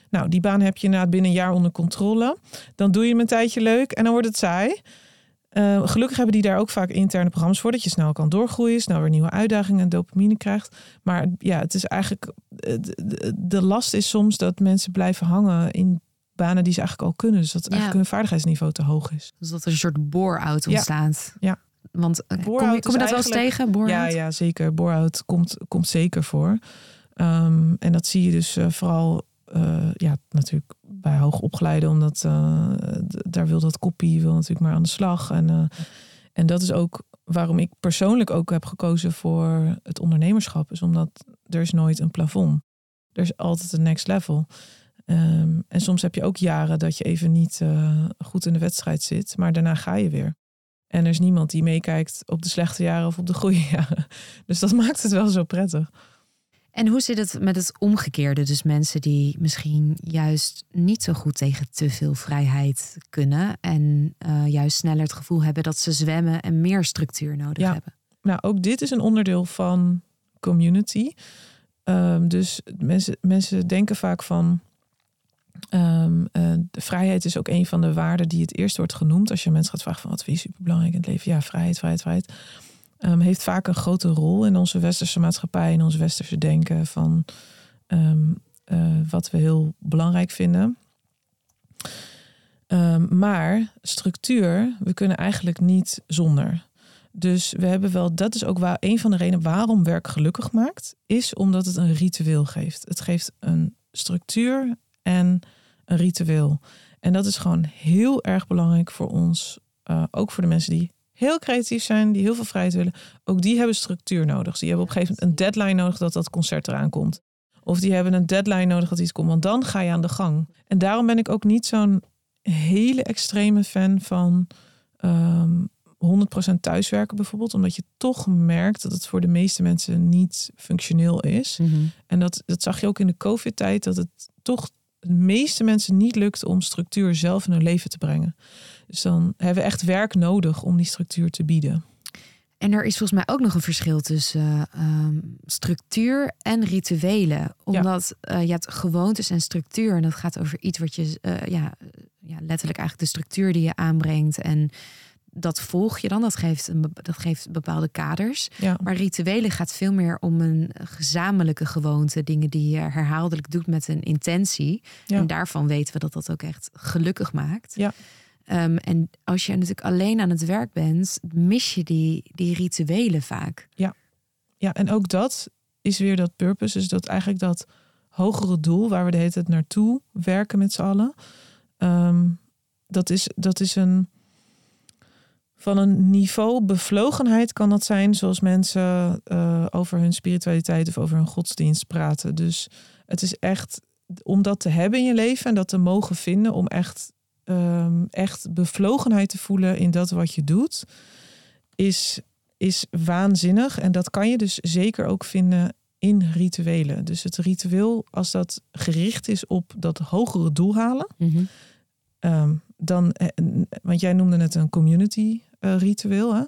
Nou, die baan heb je inderdaad binnen een jaar onder controle. Dan doe je hem een tijdje leuk en dan wordt het saai. Uh, gelukkig hebben die daar ook vaak interne programma's voor, dat je snel kan doorgroeien, snel weer nieuwe uitdagingen en dopamine krijgt. Maar ja, het is eigenlijk, de, de last is soms dat mensen blijven hangen in banen die ze eigenlijk al kunnen. Dus dat eigenlijk hun vaardigheidsniveau te hoog is. Dus dat er een soort bore-out ontstaat. Ja. Want uh, kom, je, kom je dat wel eens tegen, Ja, ja, zeker. Bore-out komt, komt zeker voor. Um, en dat zie je dus uh, vooral uh, ja, natuurlijk bij hoogopgeleiden, omdat daar wil dat kopie wil natuurlijk maar aan de slag. En, en dat is ook waarom ik persoonlijk ook heb gekozen voor het ondernemerschap, is omdat er is nooit een plafond. Er is altijd een next level. Um, en soms heb je ook jaren dat je even niet goed in de wedstrijd zit, maar daarna ga je weer. En er is niemand die meekijkt op de slechte jaren of op de goede jaren. Dus dat maakt het wel zo prettig. En hoe zit het met het omgekeerde? Dus mensen die misschien juist niet zo goed tegen te veel vrijheid kunnen en uh, juist sneller het gevoel hebben dat ze zwemmen en meer structuur nodig ja. hebben. Nou, ook dit is een onderdeel van community. Um, dus mensen, mensen denken vaak van. Um, uh, de vrijheid is ook een van de waarden die het eerst wordt genoemd. Als je mensen gaat vragen van wat vind je superbelangrijk in het leven? Ja, vrijheid, vrijheid, vrijheid um, heeft vaak een grote rol in onze westerse maatschappij, in ons westerse denken van um, uh, wat we heel belangrijk vinden. Maar structuur, we kunnen eigenlijk niet zonder. Dus we hebben wel, dat is ook waar, een van de redenen waarom werk gelukkig maakt, is omdat het een ritueel geeft. Het geeft een structuur en een ritueel. En dat is gewoon heel erg belangrijk voor ons, uh, ook voor de mensen die heel creatief zijn, die heel veel vrijheid willen, ook die hebben structuur nodig. Dus die hebben op een gegeven moment een deadline nodig dat dat concert eraan komt. Of die hebben een deadline nodig dat iets komt, want dan ga je aan de gang. En daarom ben ik ook niet zo'n hele extreme fan van um, 100% thuiswerken bijvoorbeeld. Omdat je toch merkt dat het voor de meeste mensen niet functioneel is. Mm -hmm. En dat, dat zag je ook in de COVID-tijd, dat het toch de meeste mensen niet lukt om structuur zelf in hun leven te brengen. Dus dan hebben we echt werk nodig om die structuur te bieden. En er is volgens mij ook nog een verschil tussen uh, um, structuur en rituelen. Omdat ja. uh, je hebt gewoontes en structuur. En dat gaat over iets wat je, uh, ja, ja, letterlijk eigenlijk de structuur die je aanbrengt. En dat volg je dan. Dat geeft, een, dat geeft bepaalde kaders. Ja. Maar rituelen gaat veel meer om een gezamenlijke gewoonte. Dingen die je herhaaldelijk doet met een intentie. Ja. En daarvan weten we dat dat ook echt gelukkig maakt. Ja. Um, en als je natuurlijk alleen aan het werk bent, mis je die, die rituelen vaak. Ja. ja, en ook dat is weer dat purpose. Dus dat eigenlijk dat hogere doel waar we de hele tijd naartoe werken met z'n allen. Um, dat, is, dat is een. Van een niveau bevlogenheid kan dat zijn, zoals mensen uh, over hun spiritualiteit of over hun godsdienst praten. Dus het is echt om dat te hebben in je leven en dat te mogen vinden, om echt um, echt bevlogenheid te voelen in dat wat je doet, is, is waanzinnig. En dat kan je dus zeker ook vinden in rituelen. Dus het ritueel, als dat gericht is op dat hogere doel halen, mm -hmm. um, dan, want jij noemde het een community ritueel, hè?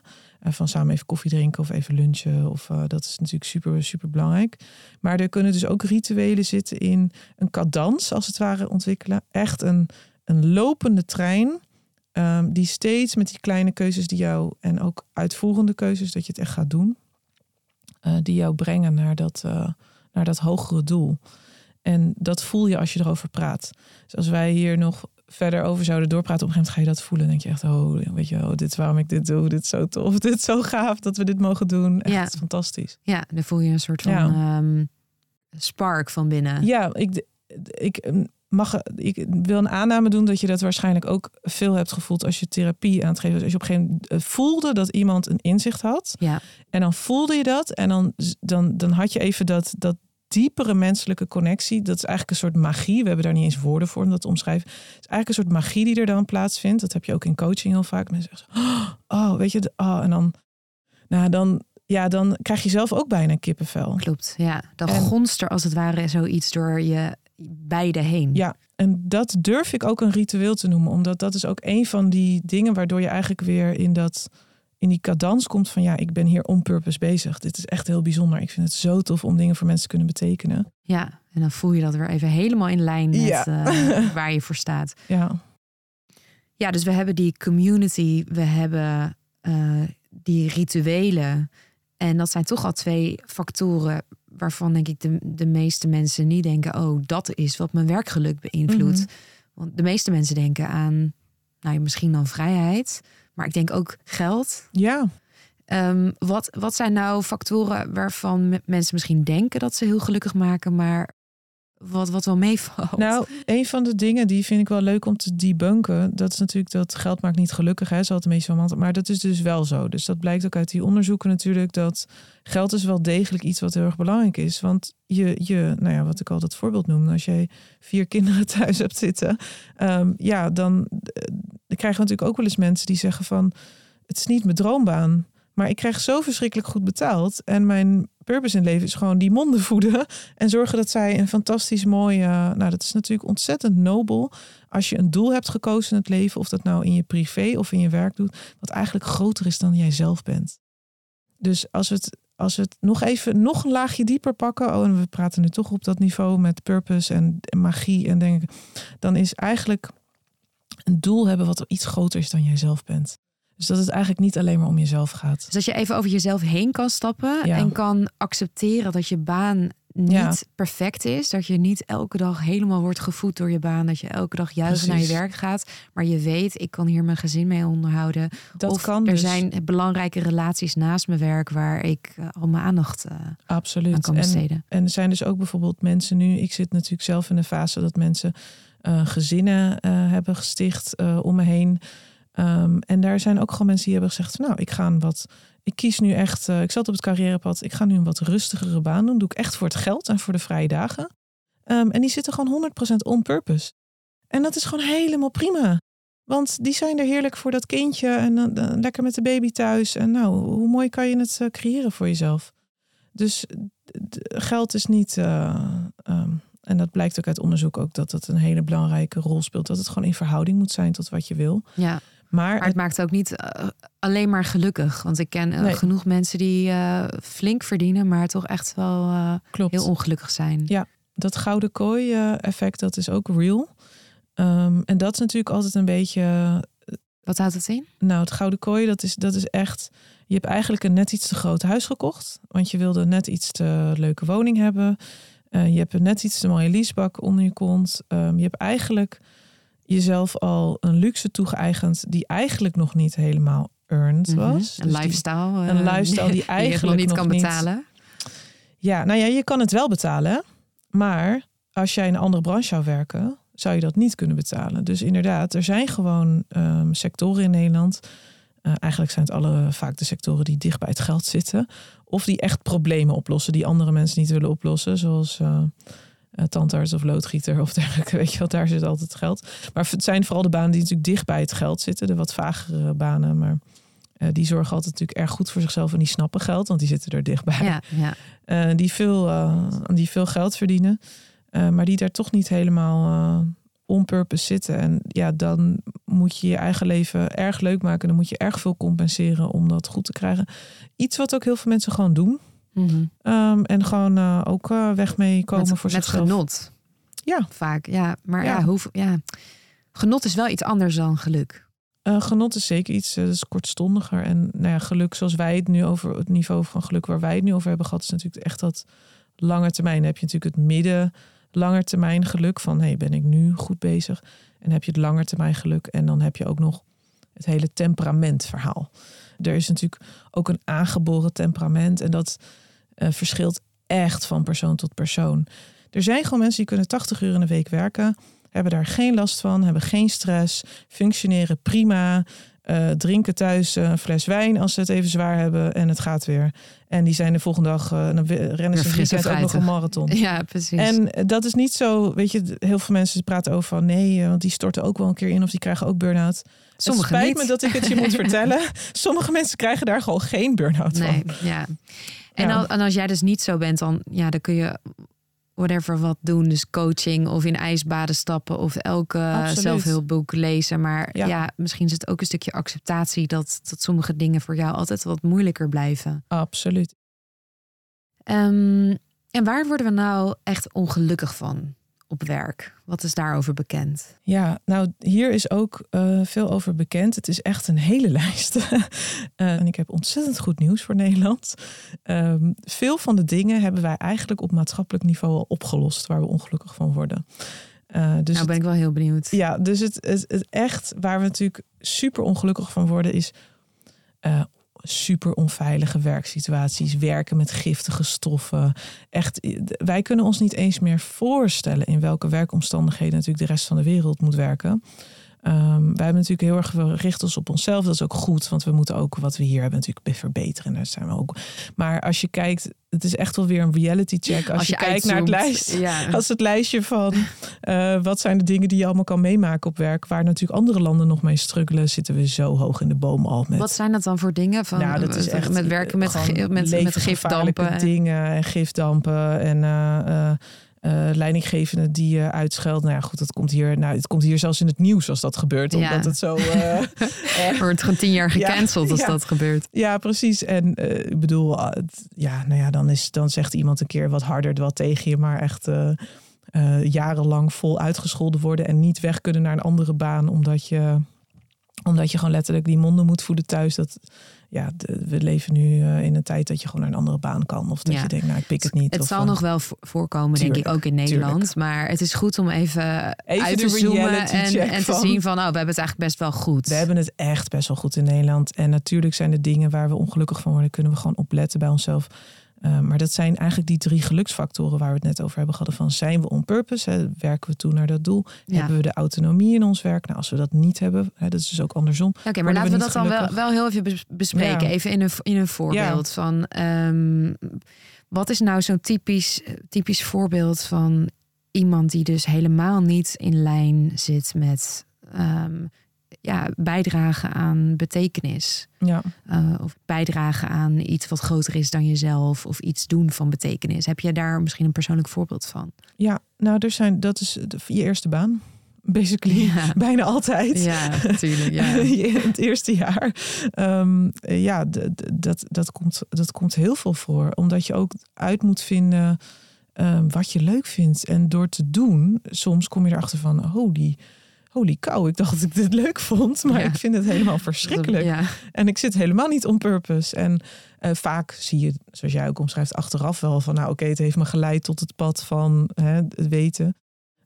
van samen even koffie drinken of even lunchen. Of, uh, dat is natuurlijk super, super belangrijk. Maar er kunnen dus ook rituelen zitten in een cadans, als het ware, ontwikkelen. Echt een een lopende trein. Um, die steeds met die kleine keuzes die jou. En ook uitvoerende keuzes, dat je het echt gaat doen. Die jou brengen naar dat, naar dat hogere doel. En dat voel je als je erover praat. Dus als wij hier nog verder over zouden doorpraten, op een gegeven moment ga je dat voelen. Dan denk je echt, oh, weet je, oh, dit is waarom ik dit doe. Dit is zo tof. Dit is zo gaaf dat we dit mogen doen. Echt ja. fantastisch. Ja, dan voel je een soort van Ja. um, spark van binnen. Ja, ik, ik mag, ik wil een aanname doen dat je dat waarschijnlijk ook veel hebt gevoeld als je therapie aan het geven was. Als je op een gegeven moment voelde dat iemand een inzicht had. Ja. En dan voelde je dat. En dan, dan, dan had je even dat, dat diepere menselijke connectie. Dat is eigenlijk een soort magie. We hebben daar niet eens woorden voor om dat te omschrijven. Het is eigenlijk een soort magie die er dan plaatsvindt. Dat heb je ook in coaching heel vaak. Mensen zeggen, oh, weet je, oh, en dan, nou, dan, ja, dan krijg je zelf ook bijna kippenvel. Klopt, ja. Dan En- gonst er als het ware zoiets door je beide heen. Ja, en dat durf ik ook een ritueel te noemen. Omdat dat is ook een van die dingen waardoor je eigenlijk weer in, dat, in die cadans komt van ja, ik ben hier on purpose bezig. Dit is echt heel bijzonder. Ik vind het zo tof om dingen voor mensen te kunnen betekenen. Ja, en dan voel je dat weer even helemaal in lijn met Ja. eh, waar je voor staat. Ja, Ja, dus we hebben die community, we hebben eh, die rituelen. En dat zijn toch al twee factoren waarvan denk ik de, de meeste mensen niet denken, oh, dat is wat mijn werkgeluk beïnvloedt. Mhm. Want de meeste mensen denken aan, nou misschien dan vrijheid, maar ik denk ook geld. ja. Ehm, wat, wat zijn nou factoren waarvan me- mensen misschien denken dat ze heel gelukkig maken, maar wat, wat wel meevalt? Nou, een van de dingen die vind ik wel leuk om te debunken, dat is natuurlijk dat geld maakt niet gelukkig, hè, zal het de meeste van maar dat is dus wel zo. Dus dat blijkt ook uit die onderzoeken natuurlijk, dat geld is wel degelijk iets wat heel erg belangrijk is. Want je, je nou ja, wat ik al dat voorbeeld noemde, als jij vier kinderen thuis hebt zitten, ehm, ja, dan eh, krijgen we natuurlijk ook wel eens mensen die zeggen van, het is niet mijn droombaan, maar ik krijg zo verschrikkelijk goed betaald en mijn purpose in leven is gewoon die monden voeden en zorgen dat zij een fantastisch mooie. Nou, dat is natuurlijk ontzettend nobel. Als je een doel hebt gekozen in het leven, of dat nou in je privé of in je werk doet, wat eigenlijk groter is dan jij zelf bent. Dus als we het, als we het nog even nog een laagje dieper pakken, oh, en we praten nu toch op dat niveau met purpose en, magie en denken, dan is eigenlijk een doel hebben wat iets groter is dan jij zelf bent. Dus dat het eigenlijk niet alleen maar om jezelf gaat. Dus dat je even over jezelf heen kan stappen Ja. en kan accepteren dat je baan niet Ja. perfect is. Dat je niet elke dag helemaal wordt gevoed door je baan. Dat je elke dag juist naar je werk gaat. Maar je weet, ik kan hier mijn gezin mee onderhouden. Dat of kan er dus. zijn belangrijke relaties naast mijn werk waar ik eh, al mijn aandacht eh, Absoluut. aan kan En- besteden. En er zijn dus ook bijvoorbeeld mensen nu. Ik zit natuurlijk zelf in de fase dat mensen eh, gezinnen hebben gesticht om me heen. Ehm, en daar zijn ook gewoon mensen die hebben gezegd: Nou, ik ga een wat. Ik kies nu echt. eh, ik zat op het carrièrepad. Ik ga nu een wat rustigere baan doen. Doe ik echt voor het geld en voor de vrije dagen. Ehm, en die zitten gewoon 100% on purpose. En dat is gewoon helemaal prima. Want die zijn er heerlijk voor dat kindje en dan lekker met de baby thuis. En nou, hoe mooi kan je het eh, creëren voor jezelf? Dus geld is niet. eh, ehm, en dat blijkt ook uit onderzoek ook dat dat een hele belangrijke rol speelt. Dat het gewoon in verhouding moet zijn tot wat je wil. Ja, Maar, maar het maakt ook niet eh, alleen maar gelukkig. Want ik ken eh, Nee. genoeg mensen die eh, flink verdienen, maar toch echt wel heel ongelukkig zijn. Ja. dat gouden kooi effect, dat is ook real. Ehm, en dat is natuurlijk altijd een beetje. Wat houdt het in? Nou, het gouden kooi, dat is, dat is echt. Je hebt eigenlijk een net iets te groot huis gekocht. Want je wilde net iets te leuke woning hebben. Je hebt een net iets te mooie leasebak onder je kont. Ehm, je hebt eigenlijk jezelf al een luxe toegeëigend die eigenlijk nog niet helemaal earned Mhm. was. Een Dus lifestyle. een eh, lifestyle die je nog eigenlijk niet nog kan niet- betalen. Ja, nou ja, je kan het wel betalen. Maar als jij in een andere branche zou werken, zou je dat niet kunnen betalen. Dus inderdaad, er zijn gewoon ehm, sectoren in Nederland. eh, eigenlijk zijn het alle vaak de sectoren die dicht bij het geld zitten. Of die echt problemen oplossen die andere mensen niet willen oplossen. Zoals eh, eh, tandarts of loodgieter of dergelijke. Weet je wel, daar zit altijd geld. Maar het zijn vooral de banen die natuurlijk dicht bij het geld zitten. De wat vagere banen. Maar eh, die zorgen altijd natuurlijk erg goed voor zichzelf. En die snappen geld, want die zitten er dichtbij. Ja, ja. Eh, die, veel, die veel geld verdienen, maar die daar toch niet helemaal on purpose zitten. En ja, dan moet je je eigen leven erg leuk maken. Dan moet je erg veel compenseren om dat goed te krijgen. Iets wat ook heel veel mensen gewoon doen. Mhm. Ehm, en gewoon eh, ook eh, weg mee komen met, voor met zichzelf. genot. Ja. Vaak, ja. Maar ja. Ja. hoe, ja, genot is wel iets anders dan geluk. Eh, genot is zeker iets eh, dat is kortstondiger. En nou ja, geluk zoals wij het nu over het niveau van geluk waar wij het nu over hebben gehad, is natuurlijk echt dat lange termijn. Dan heb je natuurlijk het midden lange termijn geluk van hey, ben ik nu goed bezig? En heb je het lange termijn geluk en dan heb je ook nog het hele temperamentverhaal. Er is natuurlijk ook een aangeboren temperament en dat verschilt echt van persoon tot persoon. Er zijn gewoon mensen die kunnen 80 uur in de week werken, hebben daar geen last van, hebben geen stress, functioneren prima, eh, drinken thuis een fles wijn als ze het even zwaar hebben en het gaat weer. En die zijn de volgende dag, eh, dan rennen ze een weekend ook nog een marathon. Ja, precies. En eh, dat is niet zo, weet je, heel veel mensen praten over van nee, eh, want die storten ook wel een keer in of die krijgen ook burn-out. Sommigen het spijt niet. me dat ik het je moet vertellen. Sommige mensen krijgen daar gewoon geen burn-out Nee, van. ja. En, Ja. al- en als jij dus niet zo bent, dan, ja, dan kun je whatever wat doen. Dus coaching of in ijsbaden stappen of elke Absoluut. zelfhulpboek lezen. Maar ja. Ja. misschien is het ook een stukje acceptatie dat, dat sommige dingen voor jou altijd wat moeilijker blijven. Absoluut. Ehm, En waar worden we nou echt ongelukkig van op werk? Wat is daarover bekend? Ja, nou hier is ook uh, veel over bekend. Het is echt een hele lijst. uh, en ik heb ontzettend goed nieuws voor Nederland. Um, veel van de dingen hebben wij eigenlijk op maatschappelijk niveau al opgelost waar we ongelukkig van worden. Uh, dus nou ben ik wel heel benieuwd. Ja, dus het, het, het, echt waar we natuurlijk super ongelukkig van worden is super onveilige werksituaties, werken met giftige stoffen. Echt, wij kunnen ons niet eens meer voorstellen in welke werkomstandigheden natuurlijk de rest van de wereld moet werken. Um, wij hebben natuurlijk heel erg gericht ons op onszelf. Dat is ook goed, want we moeten ook wat we hier hebben natuurlijk verbeteren. Daar zijn we ook. Maar als je kijkt, het is echt wel weer een reality check. Als, als je, je, kijkt naar het lijst, ja. als het lijstje van uh, wat zijn de dingen die je allemaal kan meemaken op werk, waar natuurlijk andere landen nog mee struggelen, zitten we zo hoog in de boom al. Met, wat zijn dat dan voor dingen? Van, nou, dat is echt met werken met, met, met gifdampen. dingen en gifdampen en. Uh, uh, uh, leidinggevende die je uh, uitscheldt. Nou ja, goed, dat komt hier. Nou, het komt hier zelfs in het nieuws als dat gebeurt. Omdat ja. het zo. Uh, wordt gewoon tien jaar gecanceld ja, als ja. dat gebeurt. Ja, precies. En ik bedoel, ja, nou ja, dan, is, dan zegt iemand een keer wat harder wat tegen je, maar echt. jarenlang vol uitgescholden worden en niet weg kunnen naar een andere baan, omdat je, omdat je gewoon letterlijk die monden moet voeden thuis. Dat, ja, de, we leven nu uh, in een tijd dat je gewoon naar een andere baan kan. Of dat ja. je denkt, nou, ik pik het niet. Het of, zal uh, nog wel voorkomen, tuurlijk, denk ik, ook in Nederland. Tuurlijk. Maar het is goed om even, even uit te zoomen en, en te zien van, oh, we hebben het eigenlijk best wel goed. We hebben het echt best wel goed in Nederland. En natuurlijk zijn er dingen waar we ongelukkig van worden, kunnen we gewoon opletten bij onszelf. Uh, maar dat zijn eigenlijk die drie geluksfactoren waar we het net over hebben gehad. Van zijn we on purpose? Hè, werken we toe naar dat doel? Ja. Hebben we de autonomie in ons werk? Nou, als we dat niet hebben, hè, dat is dus ook andersom. Oké, okay, maar laten we, we dat gelukkig. dan wel, wel heel even bespreken. Ja. Even in een, in een voorbeeld ja. van um, wat is nou zo'n typisch, typisch voorbeeld van iemand die dus helemaal niet in lijn zit met um, ja, bijdragen aan betekenis. Ja. Uh, of bijdragen aan iets wat groter is dan jezelf. Of iets doen van betekenis. Heb je daar misschien een persoonlijk voorbeeld van? Ja, nou, er zijn, dat is de, je eerste baan. Basically, ja. bijna altijd. Ja, natuurlijk. Ja. in het eerste jaar. Um, ja, dat, dat, komt, dat komt heel veel voor. Omdat je ook uit moet vinden um, wat je leuk vindt. En door te doen, soms kom je erachter van, oh, die holy cow, ik dacht dat ik dit leuk vond, maar ja. ik vind het helemaal verschrikkelijk. Ja. En ik zit helemaal niet on purpose. En uh, vaak zie je, zoals jij ook omschrijft, achteraf wel van, nou oké, okay, het heeft me geleid tot het pad van hè, het weten.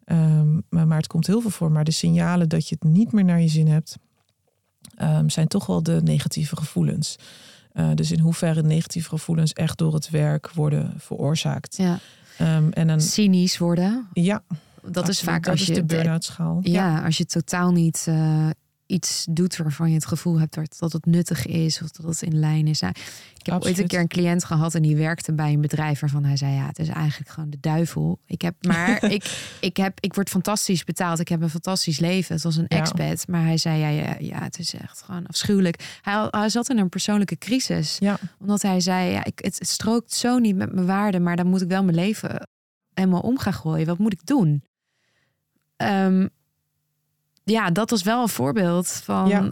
Um, maar, maar, het komt heel veel voor. Maar de signalen dat je het niet meer naar je zin hebt, um, zijn toch wel de negatieve gevoelens. Uh, dus in hoeverre negatieve gevoelens echt door het werk worden veroorzaakt. Ja. Um, en een, Cynisch worden. Ja, dat is vaak dat als is je de burn-out schaal. Ja, als je totaal niet uh, iets doet waarvan je het gevoel hebt dat het nuttig is of dat het in lijn is. Nou, ik heb Absoluut. ooit een keer een cliënt gehad en die werkte bij een bedrijf waarvan hij zei: Ja, het is eigenlijk gewoon de duivel. Ik heb, maar ik, ik, heb, ik word fantastisch betaald. Ik heb een fantastisch leven. Het was een Ja. expat. Maar hij zei: ja, ja, ja, het is echt gewoon afschuwelijk. Hij, hij zat in een persoonlijke crisis. Ja, Omdat hij zei: ja, ik, het, het strookt zo niet met mijn waarden, maar dan moet ik wel mijn leven helemaal om gaan gooien. Wat moet ik doen? Ehm, ja, dat was wel een voorbeeld van Ja.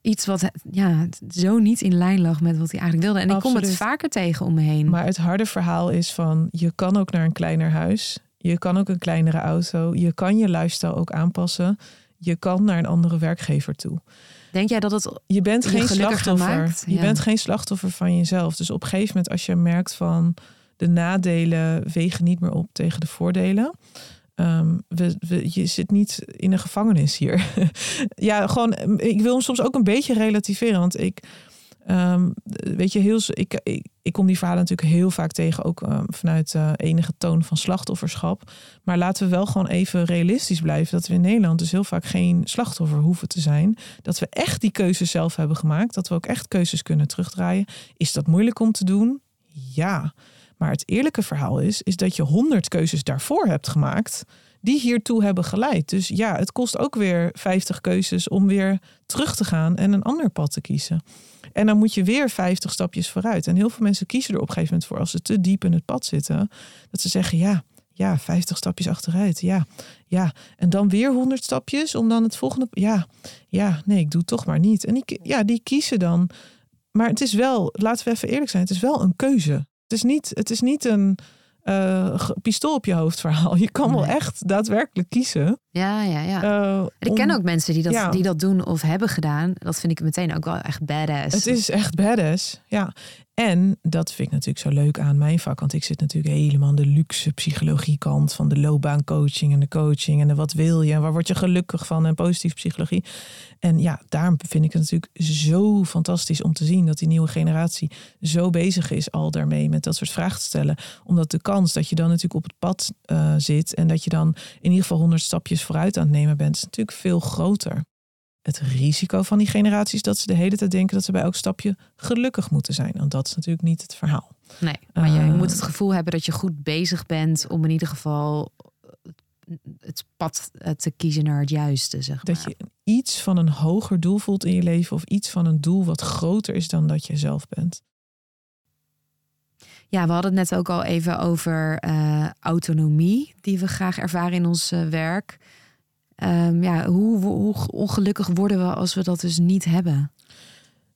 iets wat ja, zo niet in lijn lag met wat hij eigenlijk wilde. En ik kom het vaker tegen om me heen. maar het harde verhaal is van je kan ook naar een kleiner huis. Je kan ook een kleinere auto. Je kan je lifestyle ook aanpassen. Je kan naar een andere werkgever toe. Denk jij dat het Je bent Je geen slachtoffer. Je Ja. bent geen slachtoffer van jezelf. Dus op een gegeven moment als je merkt van de nadelen wegen niet meer op tegen de voordelen. Ehm, we, je zit niet in een gevangenis hier. ja, gewoon. Ik wil hem soms ook een beetje relativeren. Want ik, ehm, weet je, heel, ik, ik, kom die verhalen natuurlijk heel vaak tegen, ook ehm, vanuit eh, enige toon van slachtofferschap. Maar laten we wel gewoon even realistisch blijven dat we in Nederland dus heel vaak geen slachtoffer hoeven te zijn. Dat we echt die keuzes zelf hebben gemaakt. Dat we ook echt keuzes kunnen terugdraaien. Is dat moeilijk om te doen? Ja. Maar het eerlijke verhaal is, is dat je honderd keuzes daarvoor hebt gemaakt die hiertoe hebben geleid. Dus ja, het kost ook weer 50 keuzes om weer terug te gaan en een ander pad te kiezen. En dan moet je weer 50 stapjes vooruit. En heel veel mensen kiezen er op een gegeven moment voor als ze te diep in het pad zitten, dat ze zeggen ja, ja, 50 stapjes achteruit. Ja, ja. En dan weer 100 stapjes om dan het volgende. Ja, ja, nee, ik doe het toch maar niet. En die, ja, die kiezen dan. Maar het is wel, laten we even eerlijk zijn, het is wel een keuze. Het is niet, het is niet een, uh, pistool op je hoofd verhaal. Je kan wel echt daadwerkelijk kiezen. Ja, ja, ja. Uh, ik ken ook mensen die dat, die dat doen of hebben gedaan. Dat vind ik meteen ook wel echt badass. Het is echt badass, ja. En dat vind ik natuurlijk zo leuk aan mijn vak. Want ik zit natuurlijk helemaal aan de luxe psychologie kant van de loopbaancoaching en de coaching en de wat wil je en waar word je gelukkig van en positieve psychologie. En ja, daarom vind ik het natuurlijk zo fantastisch om te zien dat die nieuwe generatie zo bezig is al daarmee met dat soort vragen te stellen. Omdat de kans dat je dan natuurlijk op het pad uh, zit en dat je dan in ieder geval honderd stapjes vooruit aan het nemen bent, is natuurlijk veel groter het risico van die generaties dat ze de hele tijd denken dat ze bij elk stapje gelukkig moeten zijn. Want dat is natuurlijk niet het verhaal. Nee, maar uh, je moet het gevoel hebben dat je goed bezig bent om in ieder geval het pad eh, te kiezen naar het juiste. Zeg maar. Dat je iets van een hoger doel voelt in je leven of iets van een doel wat groter is dan dat je zelf bent. Ja, we hadden het net ook al even over uh, autonomie die we graag ervaren in ons uh, werk. Um, ja, hoe, hoe, ongelukkig worden we als we dat dus niet hebben?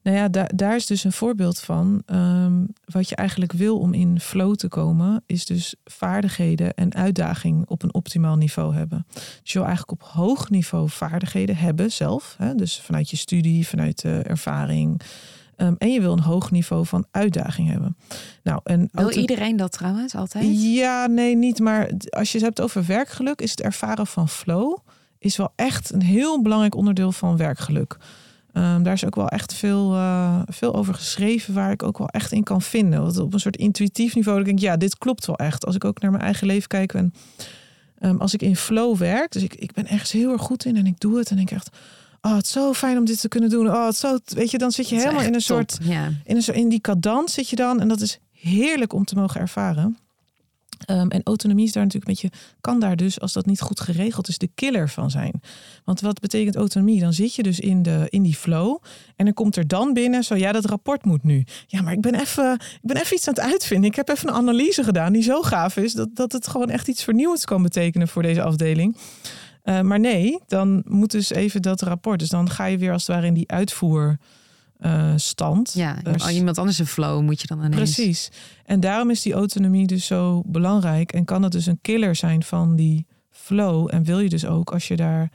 Nou ja, daar, is dus een voorbeeld van. Um, wat je eigenlijk wil om in flow te komen, is dus vaardigheden en uitdaging op een optimaal niveau hebben. Dus je wil eigenlijk op hoog niveau vaardigheden hebben zelf. Hè? Dus vanuit je studie, vanuit de ervaring. Um, en je wil een hoog niveau van uitdaging hebben. Nou, en wil iedereen dat trouwens altijd? Ja, nee, niet. Maar als je het hebt over werkgeluk, is het ervaren van flow is wel echt een heel belangrijk onderdeel van werkgeluk. Um, daar is ook wel echt veel, uh, veel over geschreven waar ik ook wel echt in kan vinden. Want op een soort intuïtief niveau denk ik, ja, dit klopt wel echt. Als ik ook naar mijn eigen leven kijk en um, als ik in flow werk, dus ik, ik ben ergens heel erg goed in en ik doe het en denk echt, oh, het is zo fijn om dit te kunnen doen. Oh, het zo, weet je, dan zit je helemaal in een soort, ja. in, een, in die cadans zit je dan en dat is heerlijk om te mogen ervaren. Um, en autonomie is daar natuurlijk een beetje, kan daar dus, als dat niet goed geregeld is, de killer van zijn. Want wat betekent autonomie? Dan zit je dus in, de, in die flow en dan komt er dan binnen, zo ja, dat rapport moet nu. Ja, maar ik ben even, ik ben even iets aan het uitvinden. Ik heb even een analyse gedaan die zo gaaf is dat, dat het gewoon echt iets vernieuwends kan betekenen voor deze afdeling. Uh, maar nee, dan moet dus even dat rapport. Dus dan ga je weer als het ware in die uitvoer uh, stand. Ja, dus, iemand anders een flow moet je dan ineens. Precies. En daarom is die autonomie dus zo belangrijk. En kan het dus een killer zijn van die flow. En wil je dus ook als je daar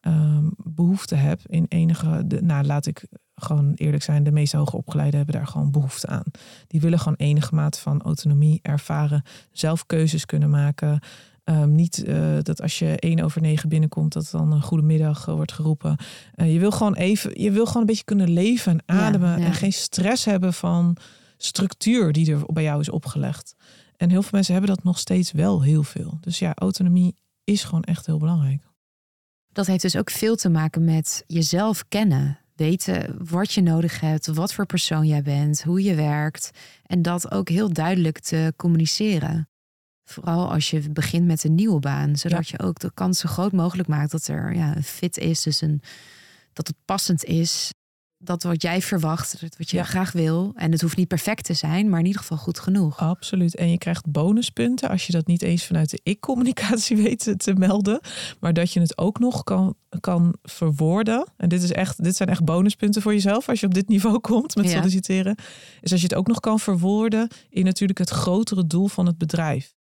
um, behoefte hebt in enige... De, nou, laat ik gewoon eerlijk zijn. De meeste hoger opgeleiden hebben daar gewoon behoefte aan. Die willen gewoon enige mate van autonomie ervaren. Zelf keuzes kunnen maken. Um, niet uh, dat als je één over negen binnenkomt, dat dan een goede middag uh, wordt geroepen. Uh, je wil gewoon even, je wil gewoon een beetje kunnen leven en ademen. Ja, ja. En geen stress hebben van structuur die er bij jou is opgelegd. En heel veel mensen hebben dat nog steeds wel heel veel. Dus ja, autonomie is gewoon echt heel belangrijk. Dat heeft dus ook veel te maken met jezelf kennen. Weten wat je nodig hebt, wat voor persoon jij bent, hoe je werkt. En dat ook heel duidelijk te communiceren. Vooral als je begint met een nieuwe baan, zodat je ook de kans zo groot mogelijk maakt dat er ja, een fit is, dus een, dat het passend is. Dat wat jij verwacht, wat je graag wil. En het hoeft niet perfect te zijn, maar in ieder geval goed genoeg. Absoluut. En je krijgt bonuspunten als je dat niet eens vanuit de ik-communicatie weet te melden. Maar dat je het ook nog kan, kan verwoorden. En dit, is echt, dit zijn echt bonuspunten voor jezelf als je op dit niveau komt met solliciteren. Is als je het ook nog kan verwoorden in natuurlijk het grotere doel van het bedrijf.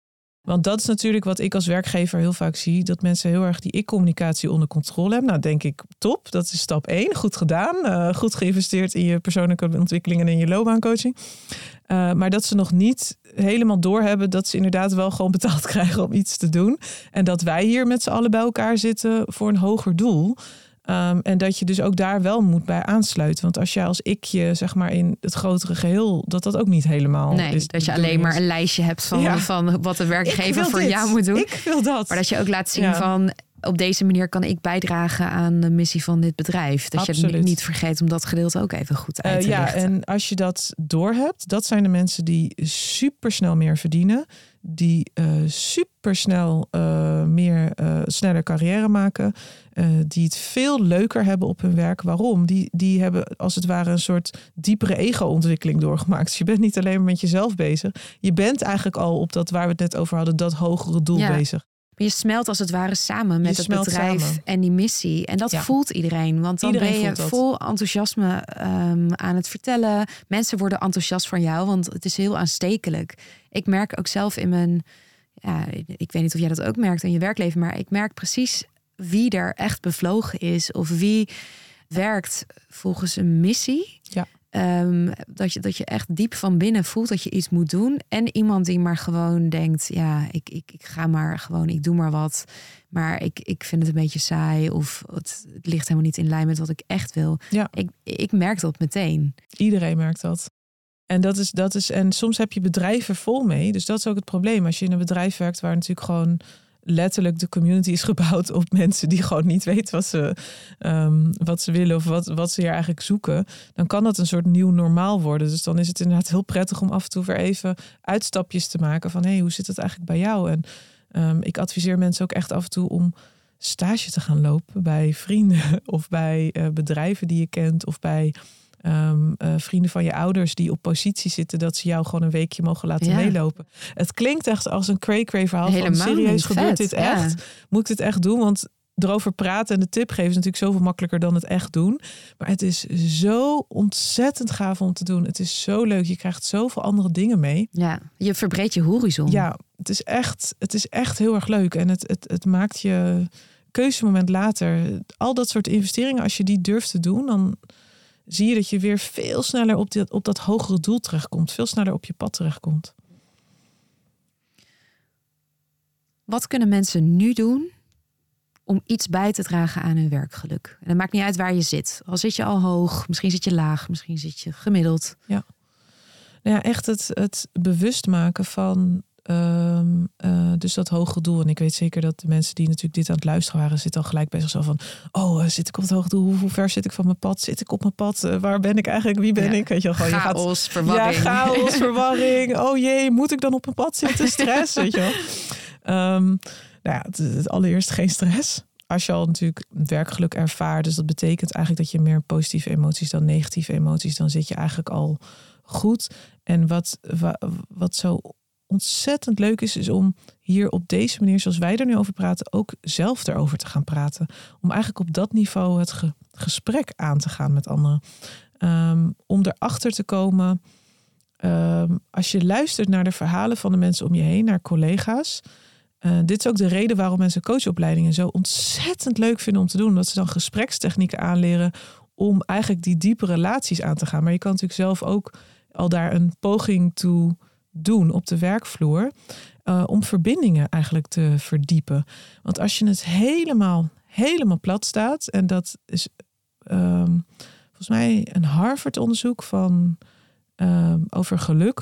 Want dat is natuurlijk wat ik als werkgever heel vaak zie. Dat mensen heel erg die ik-communicatie onder controle hebben. Nou, denk ik, top. Dat is stap één. Goed gedaan. Uh, goed geïnvesteerd in je persoonlijke ontwikkeling en in je loopbaancoaching. Uh, maar dat ze nog niet helemaal doorhebben dat ze inderdaad wel gewoon betaald krijgen om iets te doen. En dat wij hier met z'n allen bij elkaar zitten voor een hoger doel. Um, en dat je dus ook daar wel moet bij aansluiten. Want als jij als ikje, zeg maar, in het grotere geheel, dat dat ook niet helemaal nee, is. Dat je alleen maar een lijstje hebt van, ja. van wat de werkgever voor jou moet doen. Ik wil dat. Maar dat je ook laat zien ja. van op deze manier kan ik bijdragen aan de missie van dit bedrijf. Dat Absoluut. je niet vergeet om dat gedeelte ook even goed uit te uh, ja. En als je dat doorhebt, dat zijn de mensen die super snel meer verdienen. Die uh, super snel uh, meer sneller carrière maken. die het veel leuker hebben op hun werk. Waarom? Die, die hebben als het ware een soort diepere ego-ontwikkeling doorgemaakt. Dus je bent niet alleen maar met jezelf bezig. Je bent eigenlijk al op dat waar we het net over hadden, dat hogere doel ja. bezig. Je smelt als het ware samen met Je het bedrijf samen. en die missie. En dat Ja. voelt iedereen. Want dan Iedereen ben je vol enthousiasme ehm, aan het vertellen. Mensen worden enthousiast van jou, want het is heel aanstekelijk. Ik merk ook zelf in mijn... Ja, ik weet niet of jij dat ook merkt in je werkleven... maar ik merk precies wie er echt bevlogen is... of wie werkt volgens een missie. Ja. Ehm, dat, je, dat je echt diep van binnen voelt dat je iets moet doen. En iemand die maar gewoon denkt: ja, ik, ik, ik ga maar gewoon, ik doe maar wat. Maar ik, ik vind het een beetje saai. Of het, het ligt helemaal niet in lijn met wat ik echt wil. Ja. Ik, ik merk dat meteen. Iedereen merkt dat. En dat is, dat is, en soms heb je bedrijven vol mee. Dus dat is ook het probleem. Als je in een bedrijf werkt waar natuurlijk gewoon letterlijk de community is gebouwd op mensen die gewoon niet weten wat ze, ehm, wat ze willen of wat, wat ze hier eigenlijk zoeken, dan kan dat een soort nieuw normaal worden. Dus dan is het inderdaad heel prettig om af en toe weer even uitstapjes te maken van hé, hey, hoe zit het eigenlijk bij jou? En ehm, ik adviseer mensen ook echt af en toe om stage te gaan lopen bij vrienden of bij eh, bedrijven die je kent of bij ehm, eh, vrienden van je ouders die op positie zitten dat ze jou gewoon een weekje mogen laten Ja. meelopen. Het klinkt echt als een cray-cray verhaal Helemaal van serieus gebeurt Vet, dit ja. echt? Moet ik dit echt doen? Want erover praten en de tip geven is natuurlijk zoveel makkelijker dan het echt doen. Maar het is zo ontzettend gaaf om te doen. Het is zo leuk. Je krijgt zoveel andere dingen mee. Ja, je verbreedt je horizon. Ja, het is echt, het is echt heel erg leuk. En het, het, het maakt je keuzemoment later. Al dat soort investeringen, als je die durft te doen, dan zie je dat je weer veel sneller op, dit, op dat hogere doel terechtkomt. Veel sneller op je pad terechtkomt. Wat kunnen mensen nu doen om iets bij te dragen aan hun werkgeluk? En het maakt niet uit waar je zit. Al zit je al hoog, misschien zit je laag, misschien zit je gemiddeld. Nou ja, echt het, het bewust maken van ehm, eh, dus dat hoge doel. En ik weet zeker dat de mensen die natuurlijk dit aan het luisteren waren, zitten al gelijk bij zichzelf van, oh, eh, zit ik op het hoge doel? Hoe, hoe ver zit ik van mijn pad? Zit ik op mijn pad? Eh, waar ben ik eigenlijk? Wie ben Ja. ik? Weet je wel, gewoon, je gaat, Chaos, verwarring. Ja, chaos, verwarring. Oh jee, moet ik dan op mijn pad zitten? Stress, weet je wel. Ehm, nou ja, het, het allereerst geen stress. Als je al natuurlijk werkgeluk ervaart, dus dat betekent eigenlijk dat je meer positieve emoties dan negatieve emoties, dan zit je eigenlijk al goed. En wat, wa- wat zo ontzettend leuk is, is om hier op deze manier, zoals wij er nu over praten, ook zelf erover te gaan praten. Om eigenlijk op dat niveau het ge- gesprek aan te gaan met anderen. Ehm, om erachter te komen, ehm, als je luistert naar de verhalen van de mensen om je heen, naar collega's. eh, dit is ook de reden waarom mensen coachopleidingen zo ontzettend leuk vinden om te doen. Omdat ze dan gesprekstechnieken aanleren om eigenlijk die diepe relaties aan te gaan. Maar je kan natuurlijk zelf ook al daar een poging toe doen op de werkvloer. eh, om verbindingen eigenlijk te verdiepen. Want als je het helemaal, helemaal plat staat. En dat is ehm, volgens mij een Harvard-onderzoek van ehm, over geluk.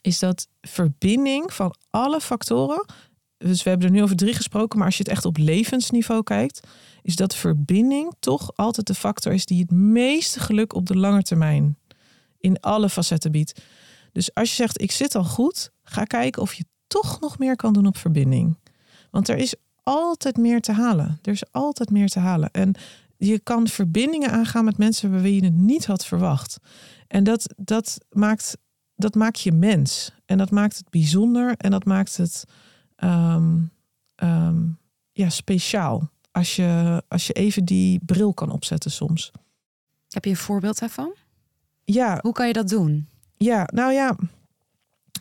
Is dat verbinding van alle factoren. Dus we hebben er nu over drie gesproken. Maar als je het echt op levensniveau kijkt. Is dat verbinding toch altijd de factor is die het meeste geluk op de lange termijn. In alle facetten biedt. Dus als je zegt, ik zit al goed, ga kijken of je toch nog meer kan doen op verbinding. Want er is altijd meer te halen. Er is altijd meer te halen. En je kan verbindingen aangaan met mensen wie je het niet had verwacht. En dat, dat, maakt, dat maakt je mens. En dat maakt het bijzonder. En dat maakt het ehm, ehm, ja, speciaal. Als je, als je even die bril kan opzetten soms. Heb je een voorbeeld daarvan? Ja, Hoe kan je dat doen? Ja, nou ja,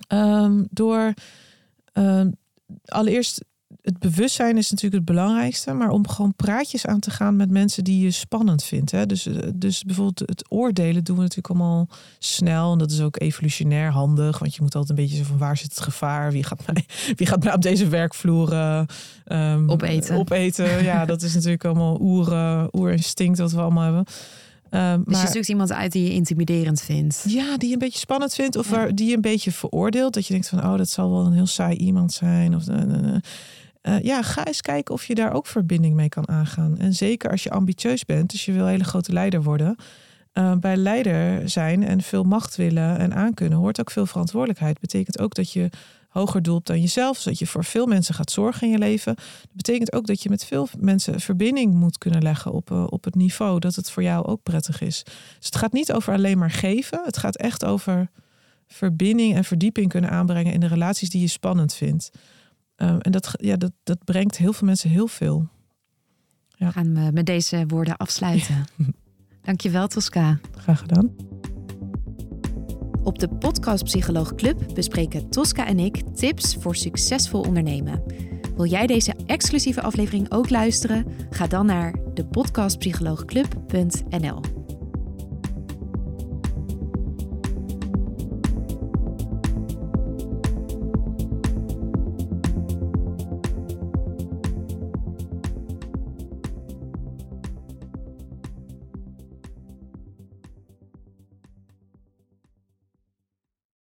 ehm, door ehm, allereerst het bewustzijn is natuurlijk het belangrijkste, maar om gewoon praatjes aan te gaan met mensen die je spannend vindt. Hè? Dus, eh, dus bijvoorbeeld het oordelen doen we natuurlijk allemaal snel en dat is ook evolutionair handig, want je moet altijd een beetje zo van waar zit het gevaar, wie gaat mij, wie gaat mij op deze werkvloer eh, ehm, Opeten. opeten. Ja, dat is natuurlijk allemaal oer, eh, oerinstinct wat we allemaal hebben. Ehm, Dus je zoekt iemand uit die je intimiderend vindt. ja, die je een beetje spannend vindt of waar, die je een beetje veroordeelt. Dat je denkt van, oh, dat zal wel een heel saai iemand zijn. Of, eh, eh, ja, ga eens kijken of je daar ook verbinding mee kan aangaan. En zeker als je ambitieus bent, dus je wil een hele grote leider worden. bij leider zijn en veel macht willen en aankunnen, hoort ook veel verantwoordelijkheid. Betekent ook dat je hoger doelt dan jezelf, zodat je voor veel mensen gaat zorgen in je leven. Dat betekent ook dat je met veel mensen verbinding moet kunnen leggen op, eh, op het niveau dat het voor jou ook prettig is. Dus het gaat niet over alleen maar geven. Het gaat echt over verbinding en verdieping kunnen aanbrengen in de relaties die je spannend vindt. Ehm, en dat, ja, dat, dat brengt heel veel mensen heel veel. Ja. We gaan we met deze woorden afsluiten. Dankjewel, Tosca. Graag gedaan. Op de Podcast Psycholoog Club bespreken Tosca en ik tips voor succesvol ondernemen. Wil jij deze exclusieve aflevering ook luisteren? Ga dan naar de podcastpsycholoogclub.nl.